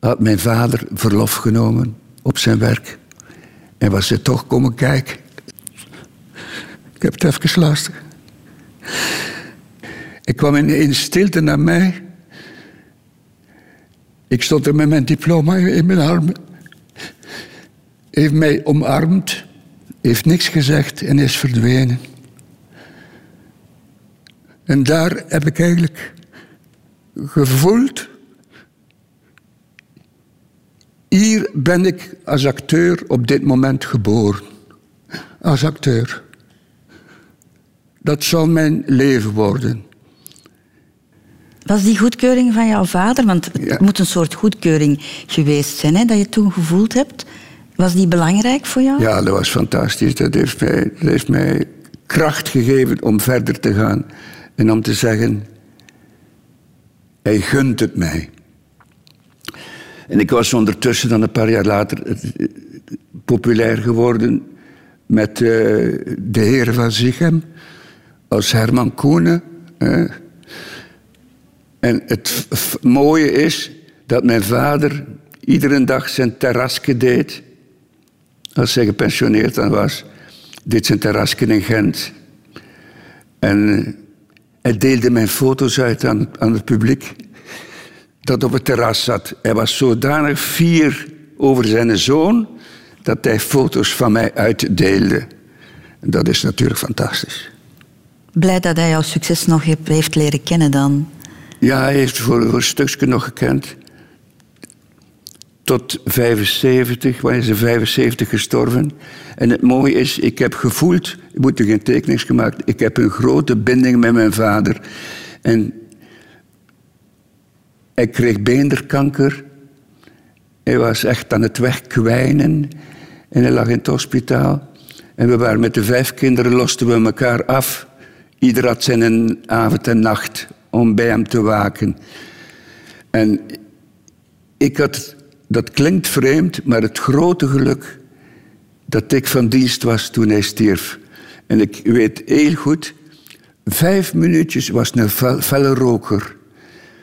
had mijn vader verlof genomen op zijn werk. En was hij toch komen kijken. Ik heb het even geluisterd. Ik kwam in, in stilte naar mij. Ik stond er met mijn diploma in mijn armen. Heeft mij omarmd, heeft niks gezegd en is verdwenen. En daar heb ik eigenlijk gevoeld. Hier ben ik als acteur op dit moment geboren. Als acteur dat zal mijn leven worden. Was die goedkeuring van jouw vader, want het moet een soort goedkeuring geweest zijn, hè, dat je toen gevoeld hebt. Was die belangrijk voor jou? Ja, dat was fantastisch. Dat heeft mij, dat heeft mij kracht gegeven om verder te gaan. En om te zeggen, hij gunt het mij. En ik was ondertussen dan een paar jaar later eh, populair geworden met uh, de heren van Zichem als Herman Koenen. En het mooie is dat mijn vader iedere dag zijn terrasje deed. Als hij gepensioneerd was, deed zijn terrasje in Gent. En eh, hij deelde mijn foto's uit aan, aan het publiek dat op het terras zat. Hij was zodanig fier over zijn zoon dat hij foto's van mij uitdeelde. Dat is natuurlijk fantastisch blij dat hij jouw succes nog heeft leren kennen dan. Ja, hij heeft voor, voor een stukje nog gekend. Tot 75, wanneer is hij 75 gestorven. En het mooie is, ik heb gevoeld, ik moet er geen tekening gemaakt, ik heb een grote binding met mijn vader. En hij kreeg beenderkanker. Hij was echt aan het wegkwijnen. En hij lag in het hospitaal. En we waren met de vijf kinderen, losten we elkaar af. Ieder had zijn avond en nacht om bij hem te waken. En ik had dat klinkt vreemd, maar het grote geluk dat ik van dienst was toen hij stierf. En ik weet heel goed, vijf minuutjes was een felle roker.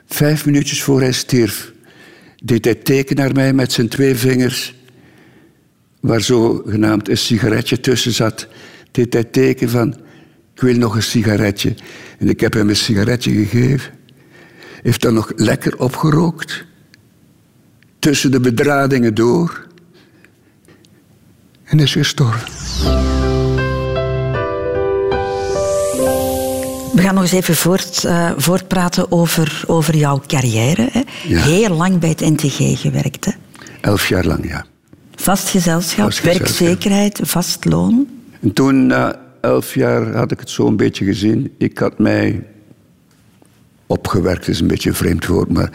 Vijf minuutjes voor hij stierf, deed hij teken naar mij met zijn twee vingers, waar zogenaamd een sigaretje tussen zat. Deed hij teken van, ik wil nog een sigaretje. En ik heb hem een sigaretje gegeven. Heeft dan nog lekker opgerookt. Tussen de bedradingen door. En is gestorven. We gaan nog eens even voort, uh, voortpraten over, over jouw carrière. Hè? Heel lang bij het NTG gewerkt. Hè? Elf jaar lang, ja. Vast gezelschap, werkzekerheid, vast loon. En toen, na elf jaar, had ik het zo een beetje gezien. Ik had mij opgewerkt, is een beetje een vreemd woord, maar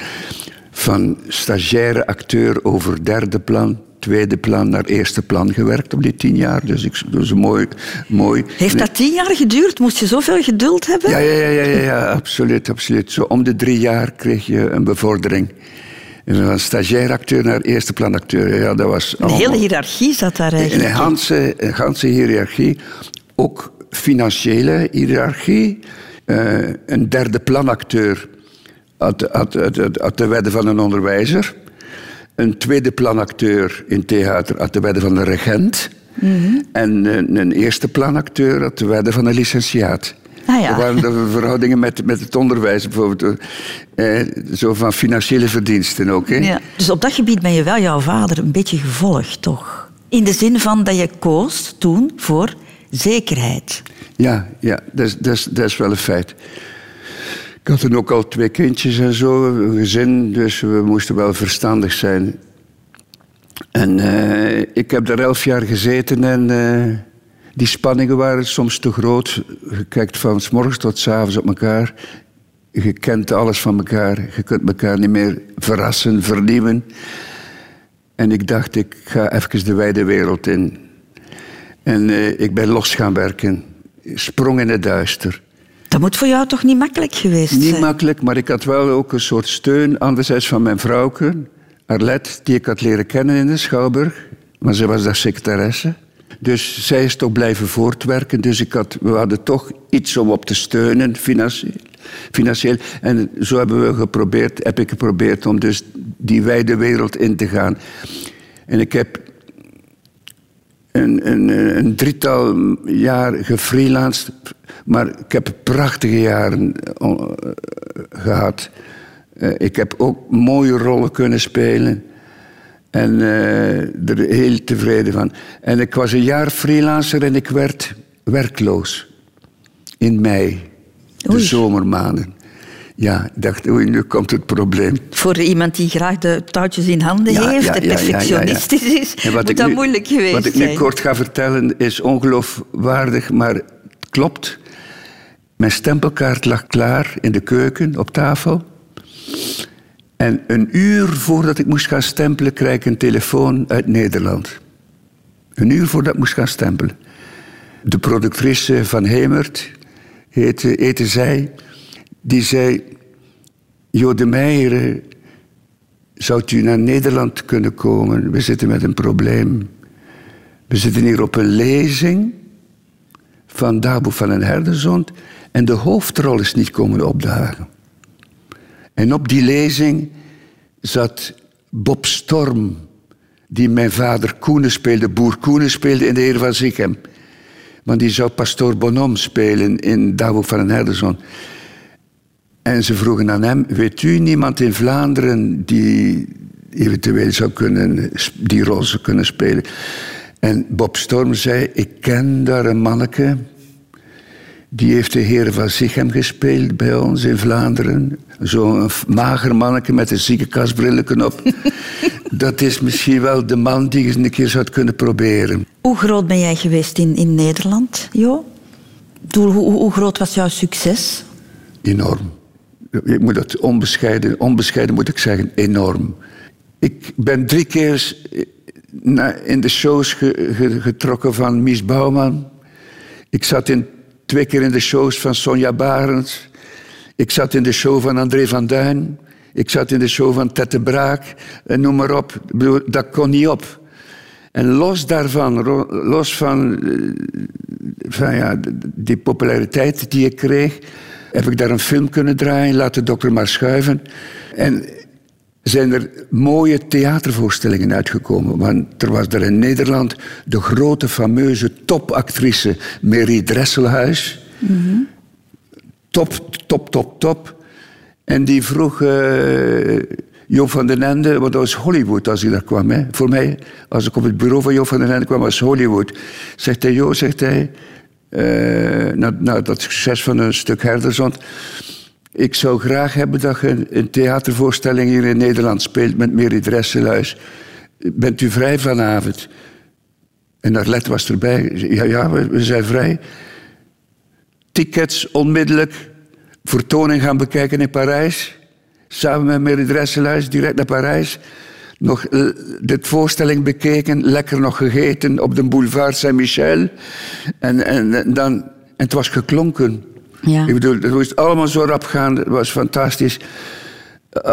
van stagiaire acteur over derde plan tweede plan naar eerste plan gewerkt op die tien jaar. Dus ik, dus mooi, mooi. Heeft dat tien jaar geduurd? Moest je zoveel geduld hebben? Ja, ja, ja, ja, ja, ja absoluut, absoluut. Zo om de drie jaar kreeg je een bevordering. Van stagiair acteur naar eerste plan acteur. Ja, dat was een hele hiërarchie zat daar eigenlijk. Een ganse hiërarchie. Ook financiële hiërarchie. Uh, een derde planacteur had, had de wedde van een onderwijzer een tweede planacteur in theater had de wedde van de regent. Mhm. En een, een, eerste planacteur had de wedde van een licentiaat. Ah, ja. Dat waren de verhoudingen met, met het onderwijs bijvoorbeeld. Eh, zo van financiële verdiensten ook. Hè? Ja. Dus op dat gebied ben je wel jouw vader een beetje gevolgd, toch? In de zin van dat je koos toen voor zekerheid. Ja, ja dat, is, dat, is, wel een feit. Ik had toen ook al twee kindjes en zo, een gezin, dus we moesten wel verstandig zijn. En uh, ik heb daar elf jaar gezeten en uh, die spanningen waren soms te groot. Je kijkt van s morgens tot s avonds op elkaar. Je kent alles van elkaar. Je kunt elkaar niet meer verrassen, vernieuwen. En ik dacht, ik ga even de wijde wereld in. En uh, ik ben los gaan werken. Sprong in het duister. Dat moet voor jou toch niet makkelijk geweest zijn? Niet makkelijk, maar ik had wel ook een soort steun. Anderzijds van mijn vrouwke, Arlette, die ik had leren kennen in de Schouwburg. Maar ze was daar secretaresse. Dus zij is toch blijven voortwerken. Dus ik had, we hadden toch iets om op te steunen, financieel. financieel. En zo hebben we geprobeerd, heb ik geprobeerd om dus die wijde wereld in te gaan. En ik heb een, een, een drietal jaar gefreelanced. Maar ik heb prachtige jaren uh, gehad. Uh, ik heb ook mooie rollen kunnen spelen. En uh, er heel tevreden van. En ik was een jaar freelancer en ik werd werkloos. In mei. De zomermaanden. Ja, ik dacht, oei, nu komt het probleem. Voor iemand die graag de touwtjes in handen heeft en perfectionistisch is, moet dat moeilijk geweest zijn. Wat ik nu kort ga vertellen is ongeloofwaardig, maar het klopt. Mijn stempelkaart lag klaar in de keuken op tafel. En een uur voordat ik moest gaan stempelen, kreeg ik een telefoon uit Nederland. Een uur voordat ik moest gaan stempelen. De productrice van Hemert, heette, heette zij die zei: Jo de Meijeren, zou u naar Nederland kunnen komen? We zitten met een probleem. We zitten hier op een lezing van Dabo van den Herderzond en de hoofdrol is niet komen opdagen. En op die lezing zat Bob Storm, die mijn vader Koenen speelde, boer Koenen speelde in de Heer van Zichem. Want die zou pastoor Bonhomme spelen in Dabo van den Herderzond. En ze vroegen aan hem: Weet u niemand in Vlaanderen die eventueel zou kunnen, die rol zou kunnen spelen? En Bob Storm zei: Ik ken daar een manneke. Die heeft de Heer van Zichem gespeeld bij ons in Vlaanderen. Zo'n mager manneke met een ziekenkastbrilletje op. (laughs) dat is misschien wel de man die je een keer zou kunnen proberen. Hoe groot ben jij geweest in, in Nederland, Jo? Hoe, hoe, hoe groot was jouw succes? Enorm ik moet dat onbescheiden, onbescheiden moet ik zeggen, enorm. Ik ben drie keer in de shows getrokken van Mies Bouwman. Ik zat in, twee keer in de shows van Sonja Barends. Ik zat in de show van André van Duin. Ik zat in de show van Tette Braak, en noem maar op. Dat kon niet op. En los daarvan, los van, eh, van ja, die populariteit die ik kreeg, heb ik daar een film kunnen draaien, Laat de dokter maar schuiven. En zijn er mooie theatervoorstellingen uitgekomen. Want er was er in Nederland de grote, fameuze topactrice Mary Dresselhuis. Mm Top, top, top, top. En die vroeg uh, Joop van den Ende, want dat was Hollywood als ik daar kwam. Hè. Voor mij, als ik op het bureau van Joop van den Ende kwam, was Hollywood. Zegt hij, Jo, zegt hij, uh, na, na, dat succes van een stuk Herderzond... Ik zou graag hebben dat je een theatervoorstelling hier in Nederland speelt met Mary. Bent u vrij vanavond? En Arlette was erbij. Ja, ja, we zijn vrij. Tickets onmiddellijk. Vertoning gaan bekijken in Parijs. Samen met Mary direct naar Parijs. Nog uh, de voorstelling bekeken. Lekker nog gegeten op de boulevard Saint-Michel. En, en, en, dan, en het was geklonken. Ja. Ik bedoel, het moest allemaal zo rap gaan. Het was fantastisch.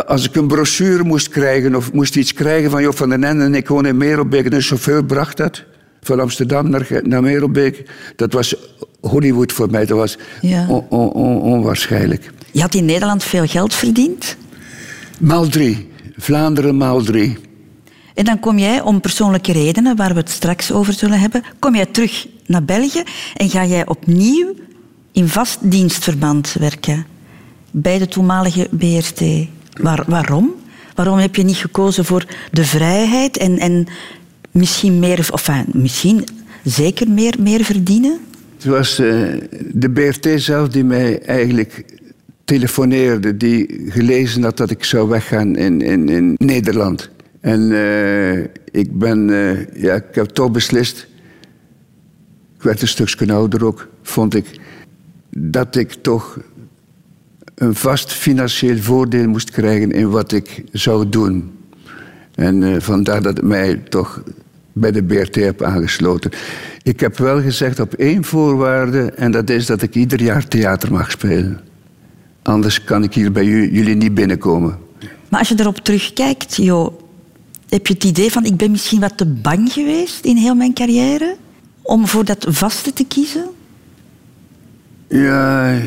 Als ik een brochure moest krijgen of moest iets krijgen van Job van den Ende en ik woon in Merelbeek en een chauffeur bracht dat van Amsterdam naar, naar Merelbeek, dat was Hollywood voor mij. Dat was onwaarschijnlijk. Je had in Nederland veel geld verdiend? Maal drie. Vlaanderen maal drie. En dan kom jij om persoonlijke redenen, waar we het straks over zullen hebben, kom jij terug naar België en ga jij opnieuw in vast dienstverband werken bij de toenmalige BRT. Waar, waarom? Waarom heb je niet gekozen voor de vrijheid en, en misschien meer, of misschien zeker meer, meer verdienen? Het was uh, de BRT zelf die mij eigenlijk telefoneerde, die gelezen had dat ik zou weggaan in, in, in Nederland. En uh, ik ben, uh, ja, ik heb toch beslist. Ik werd een stukje ouder ook, vond ik dat ik toch een vast financieel voordeel moest krijgen in wat ik zou doen. En uh, vandaar dat ik mij toch bij de BRT heb aangesloten. Ik heb wel gezegd op één voorwaarde, en dat is dat ik ieder jaar theater mag spelen. Anders kan ik hier bij jullie niet binnenkomen. Maar als je erop terugkijkt, Jo, heb je het idee van ik ben misschien wat te bang geweest in heel mijn carrière om voor dat vaste te kiezen? Ja,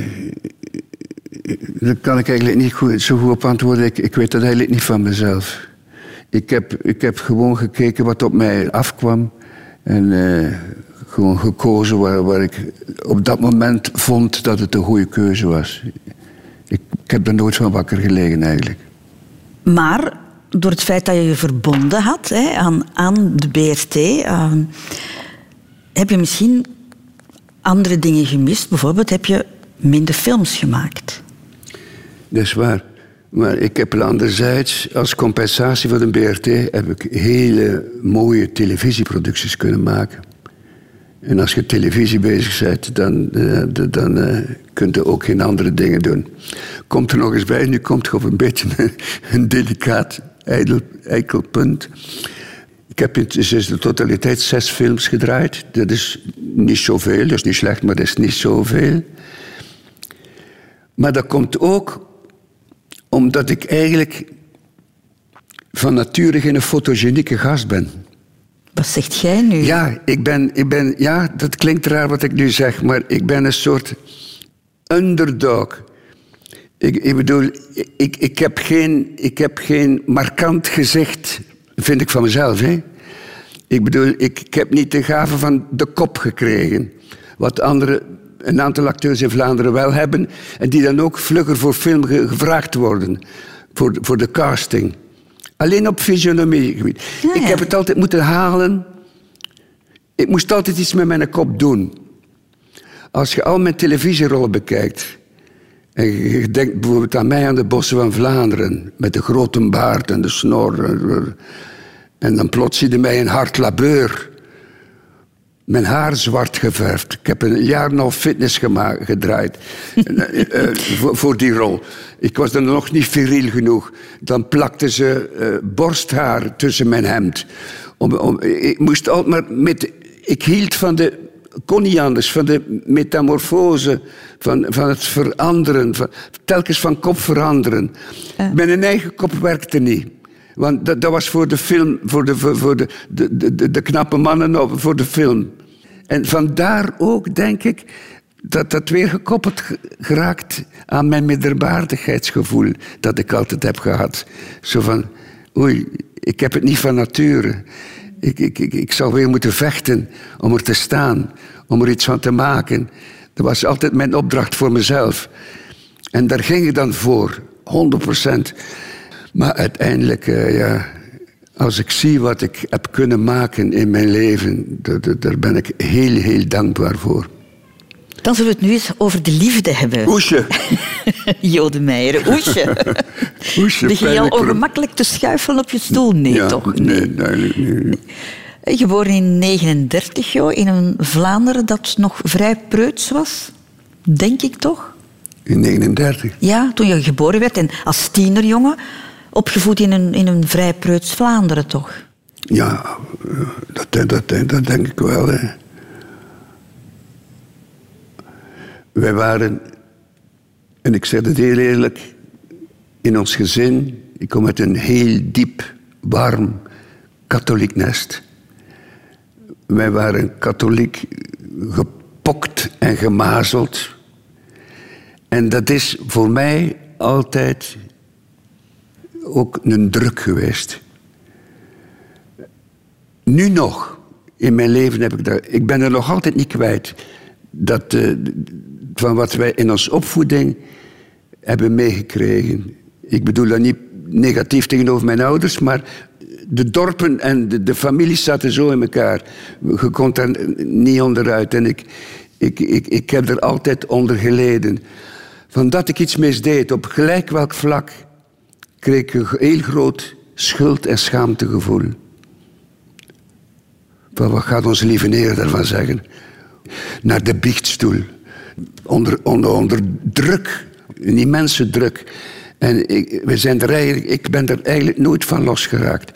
daar kan ik eigenlijk niet goed, zo goed op antwoorden. Ik, ik weet dat eigenlijk niet van mezelf. Ik heb, ik heb gewoon gekeken wat op mij afkwam. En uh, gewoon gekozen waar, waar ik op dat moment vond dat het een goede keuze was. Ik, ik heb er nooit van wakker gelegen eigenlijk. Maar door het feit dat je je verbonden had hè, aan, aan de BRT, uh, heb je misschien andere dingen gemist? Bijvoorbeeld heb je minder films gemaakt. Dat is waar. Maar ik heb anderzijds, als compensatie voor de BRT, heb ik hele mooie televisieproducties kunnen maken. En als je televisie bezig bent, dan, uh, dan uh, kunt je ook geen andere dingen doen. Komt er nog eens bij, nu komt je op een beetje (laughs) een, een delicaat eikel punt. Ik heb in de totaliteit zes films gedraaid. Dat is niet zoveel, dat is niet slecht, maar dat is niet zoveel. Maar dat komt ook omdat ik eigenlijk van nature geen fotogenieke gast ben. Wat zegt jij nu? Ja, ik ben, ik ben, ja, dat klinkt raar wat ik nu zeg, maar ik ben een soort underdog. Ik, ik bedoel, ik, ik, heb geen, ik heb geen markant gezicht vind ik van mezelf. Hè? Ik bedoel, ik, ik heb niet de gave van de kop gekregen. Wat andere, een aantal acteurs in Vlaanderen wel hebben. En die dan ook vlugger voor film gevraagd worden. Voor, voor de casting. Alleen op fysionomiegebied. Ja, Ik heb het altijd moeten halen. Ik moest altijd iets met mijn kop doen. Als je al mijn televisierollen bekijkt. En je denkt bijvoorbeeld aan mij aan de bossen van Vlaanderen. Met de grote baard en de snor. En dan plots zie je mij een hard labeur. Mijn haar zwart geverfd. Ik heb een jaar nog fitness gemaakt, gedraaid uh, voor, voor, die rol. Ik was dan nog niet viriel genoeg. Dan plakten ze uh, borsthaar tussen mijn hemd. Om, om, ik moest altijd maar met... Ik hield van de kon niet anders. Van de metamorfose, van, van het veranderen, van, telkens van kop veranderen. Mijn eigen kop werkte niet. Want dat, dat was voor de film, voor de, voor de, de, de, de knappe mannen voor de film. En vandaar ook, denk ik, dat dat weer gekoppeld geraakt aan mijn middelbaardigheidsgevoel dat ik altijd heb gehad. Zo van, oei, ik heb het niet van nature. Ik, ik, ik, ik zou weer moeten vechten om er te staan, om er iets van te maken. Dat was altijd mijn opdracht voor mezelf. En daar ging ik dan voor, 100%. Maar uiteindelijk, uh, ja, als ik zie wat ik heb kunnen maken in mijn leven, daar ben ik heel, heel dankbaar voor. Dan zullen we het nu eens over de liefde hebben. Oesje. (laughs) Jode Meijer, oesje. (laughs) oesje. Begin je al ongemakkelijk te schuifelen op je stoel? Nee, ja, toch? Nee, duidelijk niet. Geboren in 39, joh, in een Vlaanderen dat nog vrij preuts was. Denk ik toch? In 39? Ja, toen je geboren werd en als tienerjongen opgevoed in een, in een vrij preuts Vlaanderen, toch? Ja, dat, denk ik wel. Wij waren, en ik zeg het heel eerlijk, in ons gezin, ik kom uit een heel diep, warm katholiek nest. Wij waren katholiek gepokt en gemazeld. En dat is voor mij altijd ook een druk geweest. Nu nog, in mijn leven heb ik dat. Ik ben er nog altijd niet kwijt. Dat, uh, van wat wij in onze opvoeding hebben meegekregen. Ik bedoel dat niet negatief tegenover mijn ouders, maar de dorpen en de, de families zaten zo in elkaar. Je kon er niet onderuit. En ik, ik, ik, ik heb er altijd onder geleden. Van dat ik iets misdeed, op gelijk welk vlak, kreeg ik een heel groot schuld- en schaamtegevoel. Van wat gaat onze lieve neer daarvan zeggen? Naar de biechtstoel onder, onder, onder druk, een immense druk. En ik, we zijn er eigenlijk, ik ben er eigenlijk nooit van losgeraakt.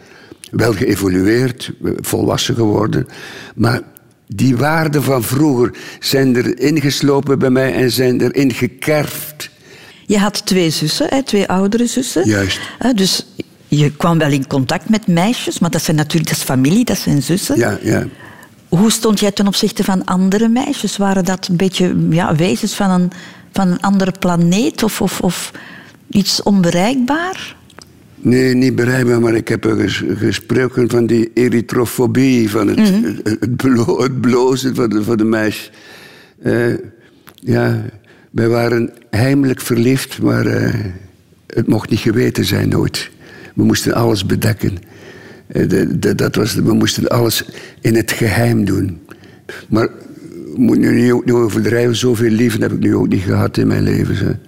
Wel geëvolueerd, volwassen geworden, maar die waarden van vroeger zijn er ingeslopen bij mij en zijn erin gekerfd. Je had twee zussen, twee oudere zussen. Juist. Dus je kwam wel in contact met meisjes, maar dat zijn natuurlijk dat is familie, dat zijn zussen. Ja, ja. Hoe stond jij ten opzichte van andere meisjes? Waren dat een beetje ja, wezens van een, van een andere planeet of, of, of iets onbereikbaar? Nee, niet bereikbaar, maar ik heb er gesproken van die eritrofobie, van het, mm het, blo het, blozen van de, van de meisjes. Uh, ja, wij waren heimelijk verliefd, maar uh, het mocht niet geweten zijn nooit. We moesten alles bedekken. Eh, dat was, we moesten alles in het geheim doen. Maar moet nu niet, niet overdrijven, zoveel liefde heb ik nu ook niet gehad in mijn leven.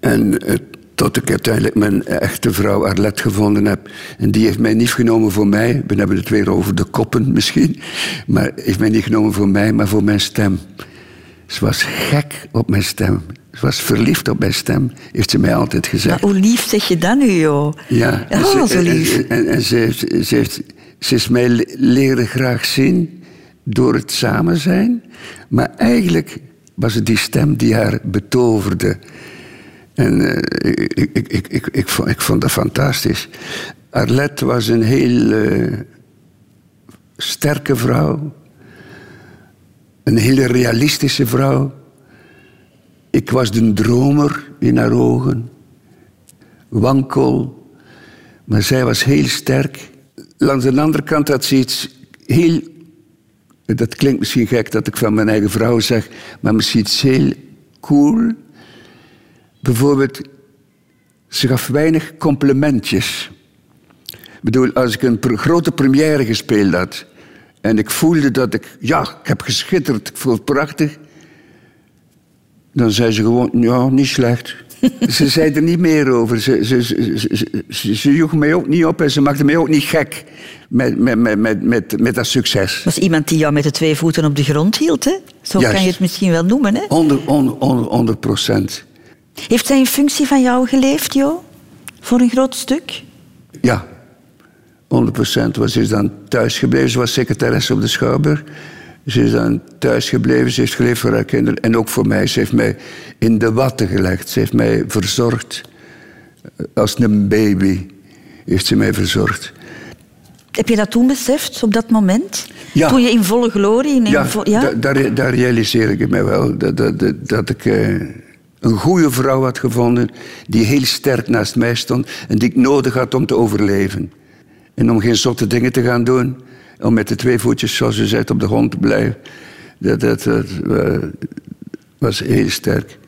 En eh, tot ik uiteindelijk mijn echte vrouw Arlette gevonden heb. En die heeft mij niet genomen voor mij. We hebben het weer over de koppen misschien. Maar heeft mij niet genomen voor mij, maar voor mijn stem. Ze was gek op mijn stem. Ze was verliefd op mijn stem, heeft ze mij altijd gezegd. Maar hoe lief zeg je dan nu, joh? Ja, oh, zo lief. En, en, ze, heeft, ze, heeft, ze is mij leren graag zien door het samen zijn. Maar eigenlijk was het die stem die haar betoverde. En uh, ik, ik, ik, ik, ik, vond, ik vond dat fantastisch. Arlette was een heel uh, sterke vrouw. Een hele realistische vrouw. Ik was de dromer in haar ogen. Wankel. Maar zij was heel sterk. Langs de andere kant had ze iets heel... Dat klinkt misschien gek dat ik van mijn eigen vrouw zeg, maar misschien iets heel cool. Bijvoorbeeld, ze gaf weinig complimentjes. Ik bedoel, als ik een grote première gespeeld had en ik voelde dat ik, ja, ik heb geschitterd, ik voel het prachtig, dan zei ze gewoon, ja, niet slecht. (laughs) ze zei er niet meer over. Ze, ze, ze, ze, joeg mij ook niet op en ze maakte mij ook niet gek met, met, met, met, met, met dat succes. was iemand die jou met de twee voeten op de grond hield, hè? Zo kan je het misschien wel noemen, hè? 100 procent. Heeft zij een functie van jou geleefd, Jo? Voor een groot stuk? Ja, 100 procent. Ze is dan thuis gebleven. Ze was secretaresse op de Schouwburg. Ze is dan thuis gebleven, ze heeft geleefd voor haar kinderen en ook voor mij. Ze heeft mij in de watten gelegd, ze heeft mij verzorgd. Als een baby heeft ze mij verzorgd. Heb je dat toen beseft, op dat moment? Ja. Toen je in volle glorie... In ja, vo ja? Daar, daar, realiseer ik mij wel. Dat, dat, dat, dat ik uh, een goede vrouw had gevonden die heel sterk naast mij stond en die ik nodig had om te overleven. En om geen zotte dingen te gaan doen, om met de twee voetjes, zoals u zei, op de grond te blijven. Dat, dat, uh, was heel sterk.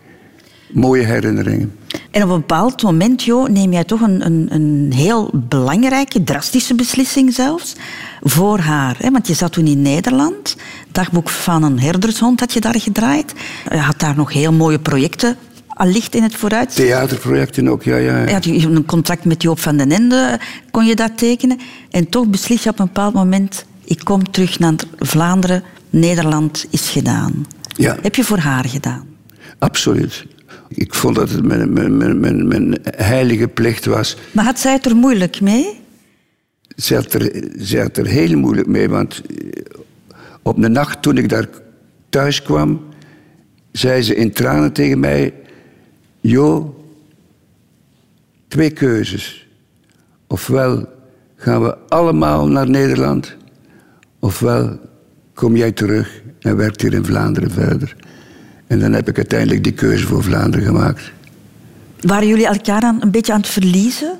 Mooie herinneringen. En op een bepaald moment, Jo, neem jij toch een, een, een heel belangrijke, drastische beslissing zelfs voor haar. Hè? Want je zat toen in Nederland. Dagboek van een herdershond had je daar gedraaid. Je had daar nog heel mooie projecten allicht in het vooruit. Theaterprojecten ook, ja. ja. Je had een contract met Joop van den Ende, kon je dat tekenen. En toch beslis je op een bepaald moment... ik kom terug naar Vlaanderen, Nederland is gedaan. Ja. Heb je voor haar gedaan? Absoluut. Ik vond dat het mijn, mijn, mijn, mijn, heilige plicht was. Maar had zij het er moeilijk mee? Ze had, er, ze had er heel moeilijk mee, want op de nacht toen ik daar thuis kwam, zei ze in tranen tegen mij: Jo, twee keuzes. Ofwel gaan we allemaal naar Nederland, ofwel kom jij terug en werkt hier in Vlaanderen verder. En dan heb ik uiteindelijk die keuze voor Vlaanderen gemaakt. Waren jullie elkaar aan, een beetje aan het verliezen?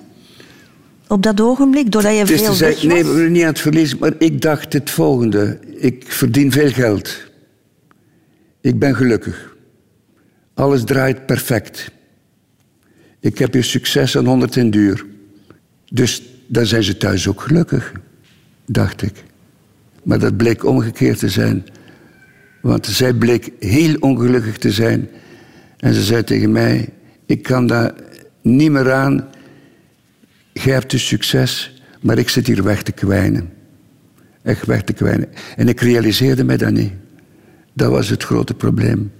Op dat ogenblik, doordat je veel weg was? Nee, we waren niet aan het verliezen, maar ik dacht het volgende. Ik verdien veel geld. Ik ben gelukkig. Alles draait perfect. Ik heb hier succes aan honderd en duur. Dus dan zijn ze thuis ook gelukkig, dacht ik. Maar dat bleek omgekeerd te zijn. Want zij bleek heel ongelukkig te zijn. En ze zei tegen mij: Ik kan daar niet meer aan. Jij hebt dus succes, maar ik zit hier weg te kwijnen. Echt weg te kwijnen. En ik realiseerde mij dat niet. Dat was het grote probleem.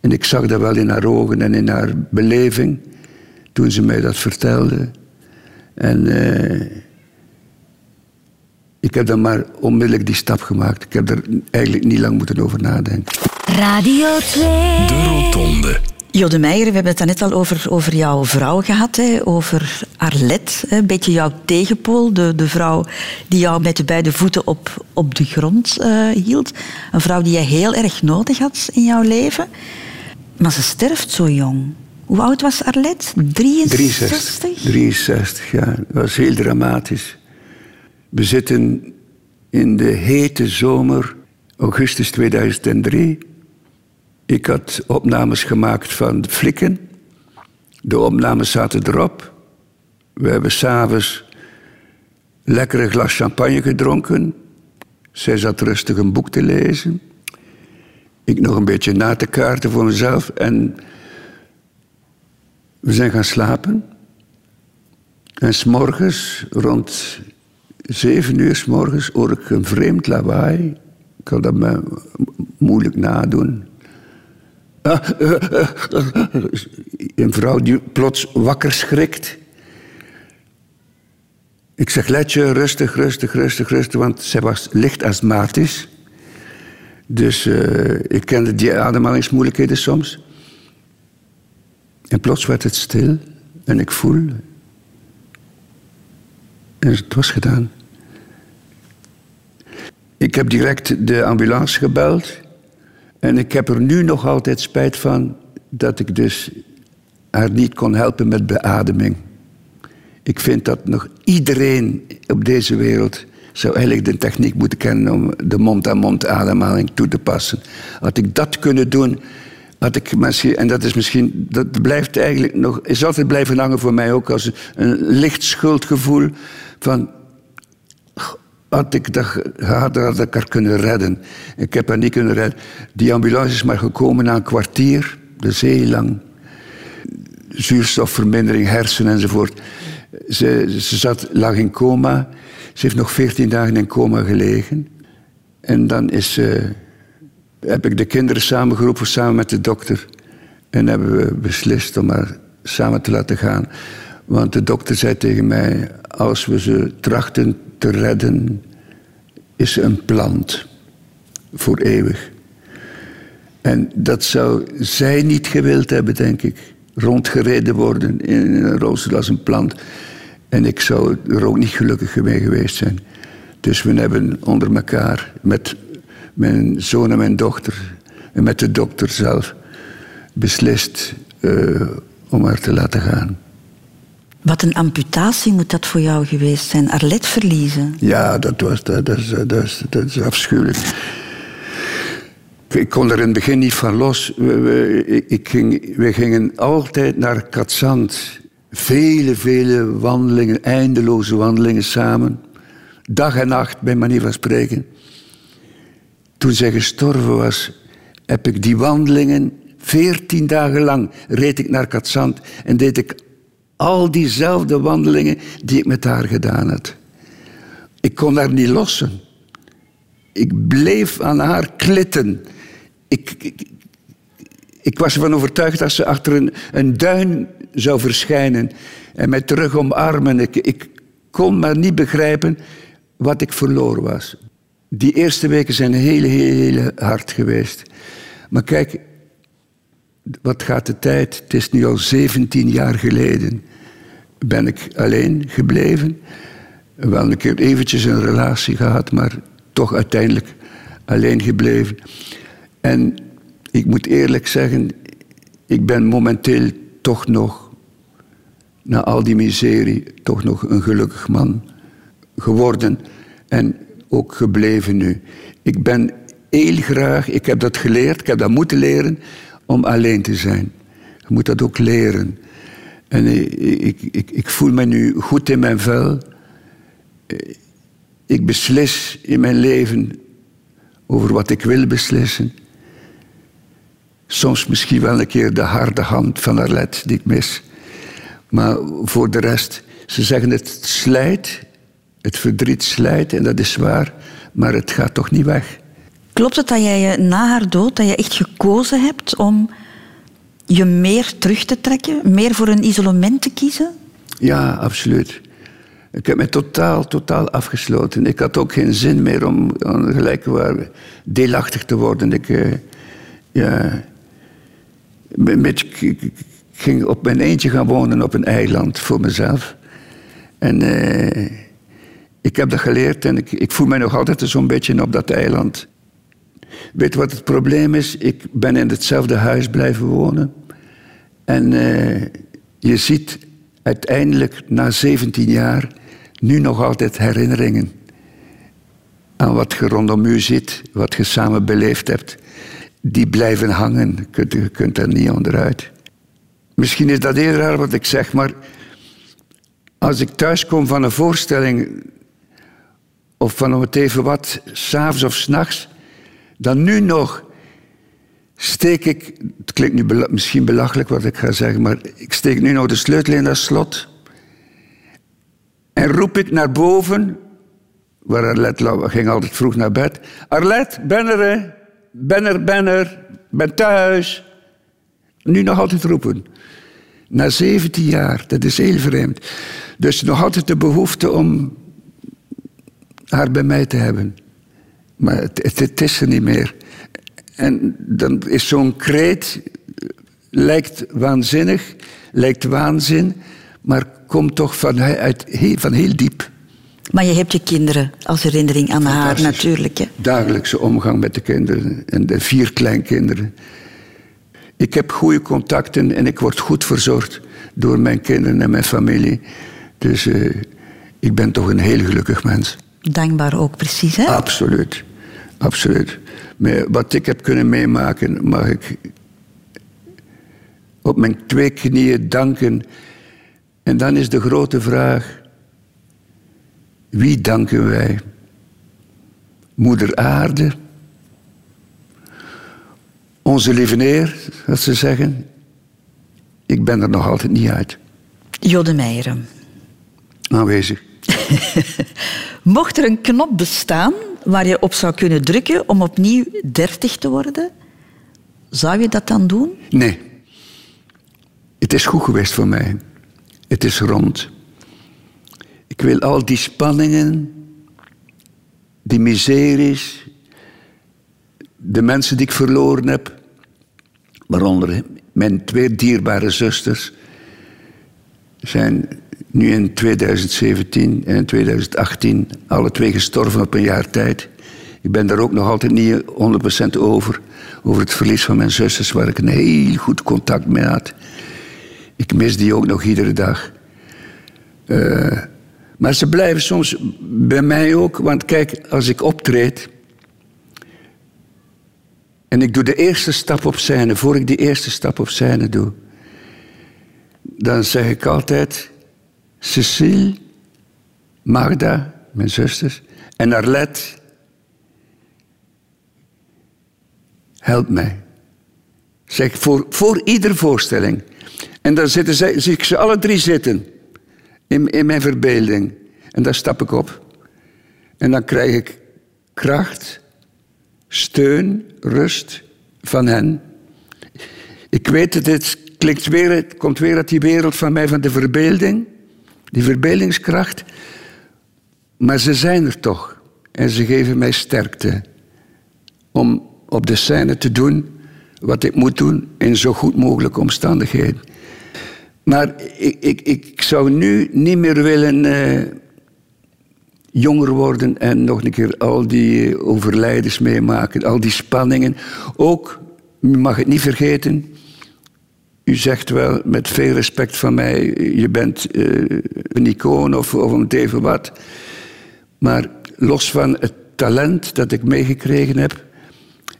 En ik zag dat wel in haar ogen en in haar beleving toen ze mij dat vertelde. En. Uh, ik heb dan maar onmiddellijk die stap gemaakt. Ik heb er eigenlijk niet lang moeten over nadenken. Radio 2. De Rotonde. Jode Meijer, we hebben het net al over, over jouw vrouw gehad, hè, over Arlet. Een beetje jouw tegenpool, de, de vrouw die jou met de beide voeten op, op de grond uh, hield. Een vrouw die je heel erg nodig had in jouw leven. Maar ze sterft zo jong. Hoe oud was Arlet? 63? 63, 63 ja. Dat was heel dramatisch. We zitten in de hete zomer, augustus 2003. Ik had opnames gemaakt van flikken. De opnames zaten erop. We hebben s'avonds lekker een glas champagne gedronken. Zij zat rustig een boek te lezen. Ik nog een beetje na te kaarten voor mezelf. En we zijn gaan slapen. En s'morgens rond zeven uur s morgens hoor ik een vreemd lawaai. Ik kan dat me moeilijk nadoen. Een vrouw die plots wakker schrikt. Ik zeg, Letje, rustig, rustig, rustig, rustig, want zij was licht astmatisch. Dus uh, ik kende die ademhalingsmoeilijkheden soms. En plots werd het stil en ik voel. En het was gedaan. Ik heb direct de ambulance gebeld. En ik heb er nu nog altijd spijt van dat ik dus haar niet kon helpen met beademing. Ik vind dat nog iedereen op deze wereld zou eigenlijk de techniek moeten kennen om de mond-aan-mond ademhaling toe te passen. Had ik dat kunnen doen, had ik misschien, en dat is misschien, dat blijft eigenlijk nog, is altijd blijven hangen voor mij ook als een licht schuldgevoel van had ik dat gehad, had ik haar kunnen redden. Ik heb haar niet kunnen redden. Die ambulance is maar gekomen na een kwartier. Is heel lang. Zuurstofvermindering, hersenen enzovoort. Ze, ze zat, lag in coma. Ze heeft nog veertien dagen in coma gelegen. En dan is, uh, heb ik de kinderen samengeroepen, samen met de dokter. En hebben we beslist om haar samen te laten gaan. Want de dokter zei tegen mij: als we ze trachten te redden, is ze een plant. voor eeuwig. En dat zou zij niet gewild hebben, denk ik. Rondgereden worden in een rolstoel als een plant. En ik zou er ook niet gelukkig mee geweest zijn. Dus we hebben onder elkaar, met mijn zoon en mijn dochter, en met de dokter zelf, beslist uh, om haar te laten gaan. Wat een amputatie moet dat voor jou geweest zijn? Arlet verliezen? Ja, dat, was, dat, dat, is, dat, is, dat is afschuwelijk. Ik kon er in het begin niet van los. We, we, ik ging, we gingen altijd naar Katzand. Vele, vele wandelingen, eindeloze wandelingen samen. Dag en nacht, bij manier van spreken. Toen zij gestorven was, heb ik die wandelingen veertien dagen lang reed ik naar Katzand en deed ik al diezelfde wandelingen die ik met haar gedaan had. Ik kon haar niet lossen. Ik bleef aan haar klitten. Ik, ik, ik was ervan overtuigd dat ze achter een, een duin zou verschijnen en mij terug omarmen. Ik, ik kon maar niet begrijpen wat ik verloren was. Die eerste weken zijn heel, heel, heel hard geweest. Maar kijk, wat gaat de tijd? Het is nu al 17 jaar geleden. Ben ik alleen gebleven. Wel een keer eventjes een relatie gehad, maar toch uiteindelijk alleen gebleven. En ik moet eerlijk zeggen, ik ben momenteel toch nog, na al die miserie, toch nog een gelukkig man geworden en ook gebleven nu. Ik ben heel graag, ik heb dat geleerd, ik heb dat moeten leren, om alleen te zijn. Je moet dat ook leren. En ik, ik, ik voel me nu goed in mijn vel. Ik beslis in mijn leven over wat ik wil beslissen. Soms misschien wel een keer de harde hand van Arlet die ik mis. Maar voor de rest, ze zeggen het slijt, het verdriet slijt en dat is waar, maar het gaat toch niet weg. Klopt het dat jij na haar dood dat je echt gekozen hebt om je meer terug te trekken, meer voor een isolement te kiezen? Ja, absoluut. Ik heb me totaal, totaal afgesloten. Ik had ook geen zin meer om, om gelijk deelachtig te worden. Ik, uh, ja, met, ik ging op mijn eentje gaan wonen op een eiland voor mezelf. En uh, ik heb dat geleerd en ik, ik voel mij nog altijd zo'n beetje op dat eiland. Weet wat het probleem is? Ik ben in hetzelfde huis blijven wonen. En uh, je ziet uiteindelijk na 17 jaar nu nog altijd herinneringen aan wat je rondom u zit, wat je samen beleefd hebt. Die blijven hangen. Je kunt, kunt er niet onderuit. Misschien is dat heel raar wat ik zeg, maar als ik thuis kom van een voorstelling of van om het even wat, s'avonds of s'nachts, dan nu nog steek ik, het klinkt nu misschien belachelijk wat ik ga zeggen, maar ik steek nu nog de sleutel in dat slot en roep ik naar boven, waar Arlet ging altijd vroeg naar bed. Arlet, ben er, ben er, ben er, ben thuis. Nu nog altijd roepen. Na 17 jaar, dat is heel vreemd. Dus nog altijd de behoefte om haar bij mij te hebben. Maar het, het, is er niet meer. En dan is zo'n kreet, lijkt waanzinnig, lijkt waanzin, maar komt toch van, van heel diep. Maar je hebt je kinderen als herinnering aan haar natuurlijk. Hè? Dagelijkse omgang met de kinderen en de vier kleinkinderen. Ik heb goede contacten en ik word goed verzorgd door mijn kinderen en mijn familie. Dus uh, ik ben toch een heel gelukkig mens. Dankbaar ook, precies, hè? Absoluut. Absoluut. Maar wat ik heb kunnen meemaken, mag ik op mijn twee knieën danken. En dan is de grote vraag: wie danken wij? Moeder Aarde? Onze lieve Neer, wat ze zeggen. Ik ben er nog altijd niet uit. Jode Meijeren. Aanwezig. (laughs) Mocht er een knop bestaan waar je op zou kunnen drukken om opnieuw 30 te worden, zou je dat dan doen? Nee. Het is goed geweest voor mij. Het is rond. Ik wil al die spanningen, die miseries, de mensen die ik verloren heb, waaronder mijn twee dierbare zusters, zijn nu in 2017 en in 2018 alle twee gestorven op een jaar tijd. Ik ben daar ook nog altijd niet 100% over. Over het verlies van mijn zusters, waar ik een heel goed contact mee had. Ik mis die ook nog iedere dag. Uh, maar ze blijven soms bij mij ook. Want kijk, als ik optreed. En ik doe de eerste stap op scène. Voor ik die eerste stap op scène doe. Dan zeg ik altijd. Cecile, Magda, mijn zusters. En Arlette. Help mij. Zeg, voor, voor iedere voorstelling. En dan zitten zij, zie ik ze alle drie zitten in, in mijn verbeelding. En daar stap ik op. En dan krijg ik kracht, steun, rust van hen. Ik weet het, het, klinkt weer, het komt weer uit die wereld van mij, van de verbeelding. Die verbeeldingskracht. Maar ze zijn er toch. En ze geven mij sterkte. Om op de scène te doen wat ik moet doen in zo goed mogelijke omstandigheden. Maar ik, ik, ik zou nu niet meer willen uh, jonger worden en nog een keer al die eh, overlijdens meemaken, al die spanningen. Ook, mag het niet vergeten, u zegt wel met veel respect van mij, je bent uh, een icoon of, of een even wat. Maar los van het talent dat ik meegekregen heb,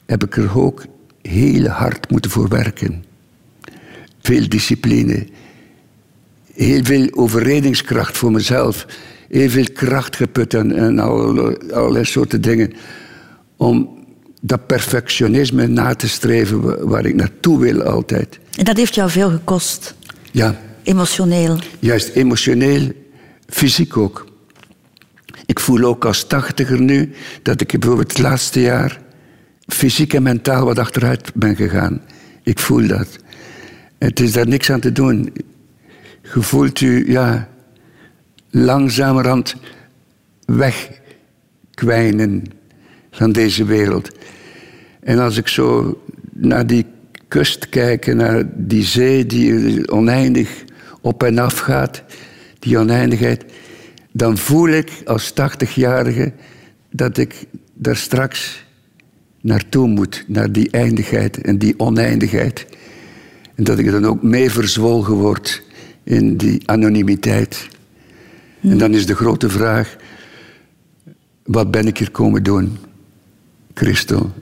heb ik er ook heel hard moeten voor werken. Veel discipline, heel veel overredingskracht voor mezelf. Heel veel kracht geput en, en allerlei soorten dingen. Om dat perfectionisme na te streven waar ik naartoe wil altijd. En dat heeft jou veel gekost? Ja. Emotioneel? Juist, emotioneel, fysiek ook. Ik voel ook als tachtiger nu dat ik bijvoorbeeld het laatste jaar fysiek en mentaal wat achteruit ben gegaan. Ik voel dat. Het is daar niks aan te doen je voelt u ja, langzamerhand wegkwijnen van deze wereld. En als ik zo naar die kust kijk, naar die zee die oneindig op en af gaat, die oneindigheid, dan voel ik als tachtigjarige dat ik daar straks naartoe moet, naar die eindigheid en die oneindigheid. En dat ik dan ook mee verzwolgen word in die anonimiteit. En dan is de grote vraag, wat ben ik hier komen doen, Christel?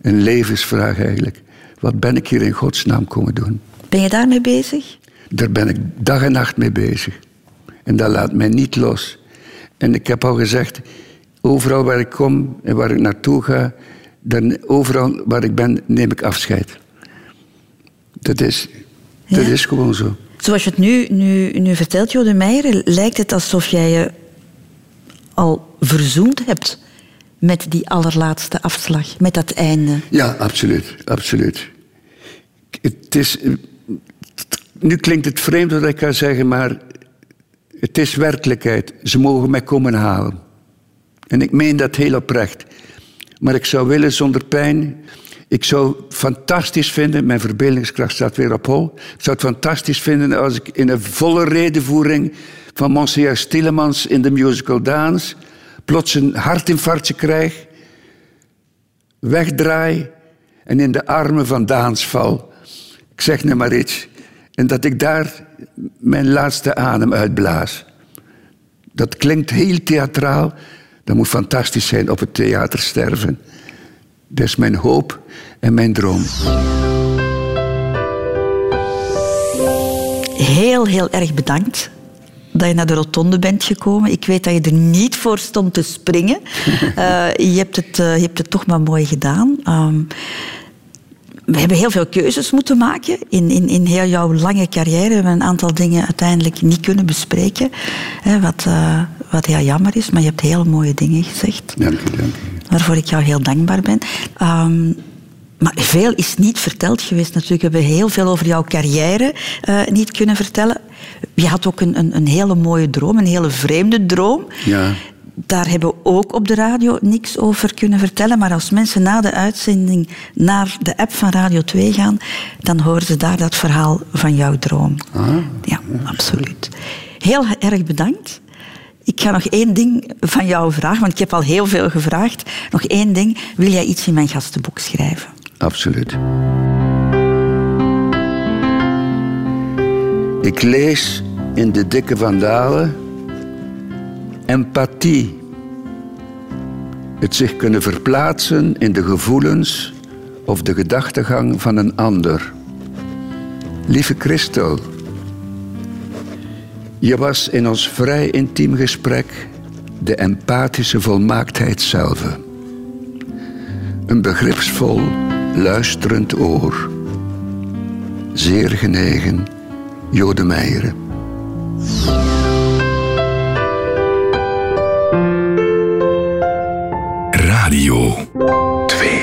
Een levensvraag eigenlijk. Wat ben ik hier in Gods naam komen doen? Ben je daarmee bezig? Daar ben ik dag en nacht mee bezig. En dat laat mij niet los. En ik heb al gezegd, overal waar ik kom en waar ik naartoe ga, dan overal waar ik ben, neem ik afscheid. Dat is, dat is gewoon zo. Zoals je het nu, nu, nu vertelt, Jode Meijer, lijkt het alsof jij je al verzoend hebt met die allerlaatste afslag, met dat einde. Ja, absoluut. absoluut. Het is, nu klinkt het vreemd wat ik ga zeggen, maar het is werkelijkheid. Ze mogen mij komen halen. En ik meen dat heel oprecht. Maar ik zou willen zonder pijn ik zou fantastisch vinden, mijn verbeeldingskracht staat weer op hol. Ik zou het fantastisch vinden als ik in een volle redenvoering van Monsieur Stillemans in de musical Dance plots een hartinfarctje krijg, wegdraai en in de armen van Daans val. Ik zeg nu maar iets. En dat ik daar mijn laatste adem uitblaas. Dat klinkt heel theatraal. Dat moet fantastisch zijn op het theater sterven. Dat is mijn hoop en mijn droom. Heel, heel erg bedankt dat je naar de rotonde bent gekomen. Ik weet dat je er niet voor stond te springen. Uh, (laughs) je, hebt het, uh, je hebt het toch maar mooi gedaan. Um, we hebben heel veel keuzes moeten maken in, in, in heel jouw lange carrière. We hebben een aantal dingen uiteindelijk niet kunnen bespreken. Hè, wat, uh, wat heel jammer is, maar je hebt heel mooie dingen gezegd. Dank je, dank je waarvoor ik jou heel dankbaar ben. Um, maar veel is niet verteld geweest natuurlijk. We hebben heel veel over jouw carrière uh, niet kunnen vertellen. Je had ook een, een, een, hele mooie droom, een hele vreemde droom. Ja. Daar hebben we ook op de radio niks over kunnen vertellen. Maar als mensen na de uitzending naar de app van Radio 2 gaan, dan horen ze daar dat verhaal van jouw droom. Ah. Ja, absoluut. Heel erg bedankt. Ik ga nog één ding van jou vragen, want ik heb al heel veel gevraagd. Nog één ding. Wil jij iets in mijn gastenboek schrijven? Absoluut. Ik lees in de dikke vandalen empathie. Het zich kunnen verplaatsen in de gevoelens of de gedachtegang van een ander. Lieve Christel, je was in ons vrij intiem gesprek de empathische volmaaktheid zelf. Een begripsvol, luisterend oor. Zeer genegen, Jode Meijeren. Twee.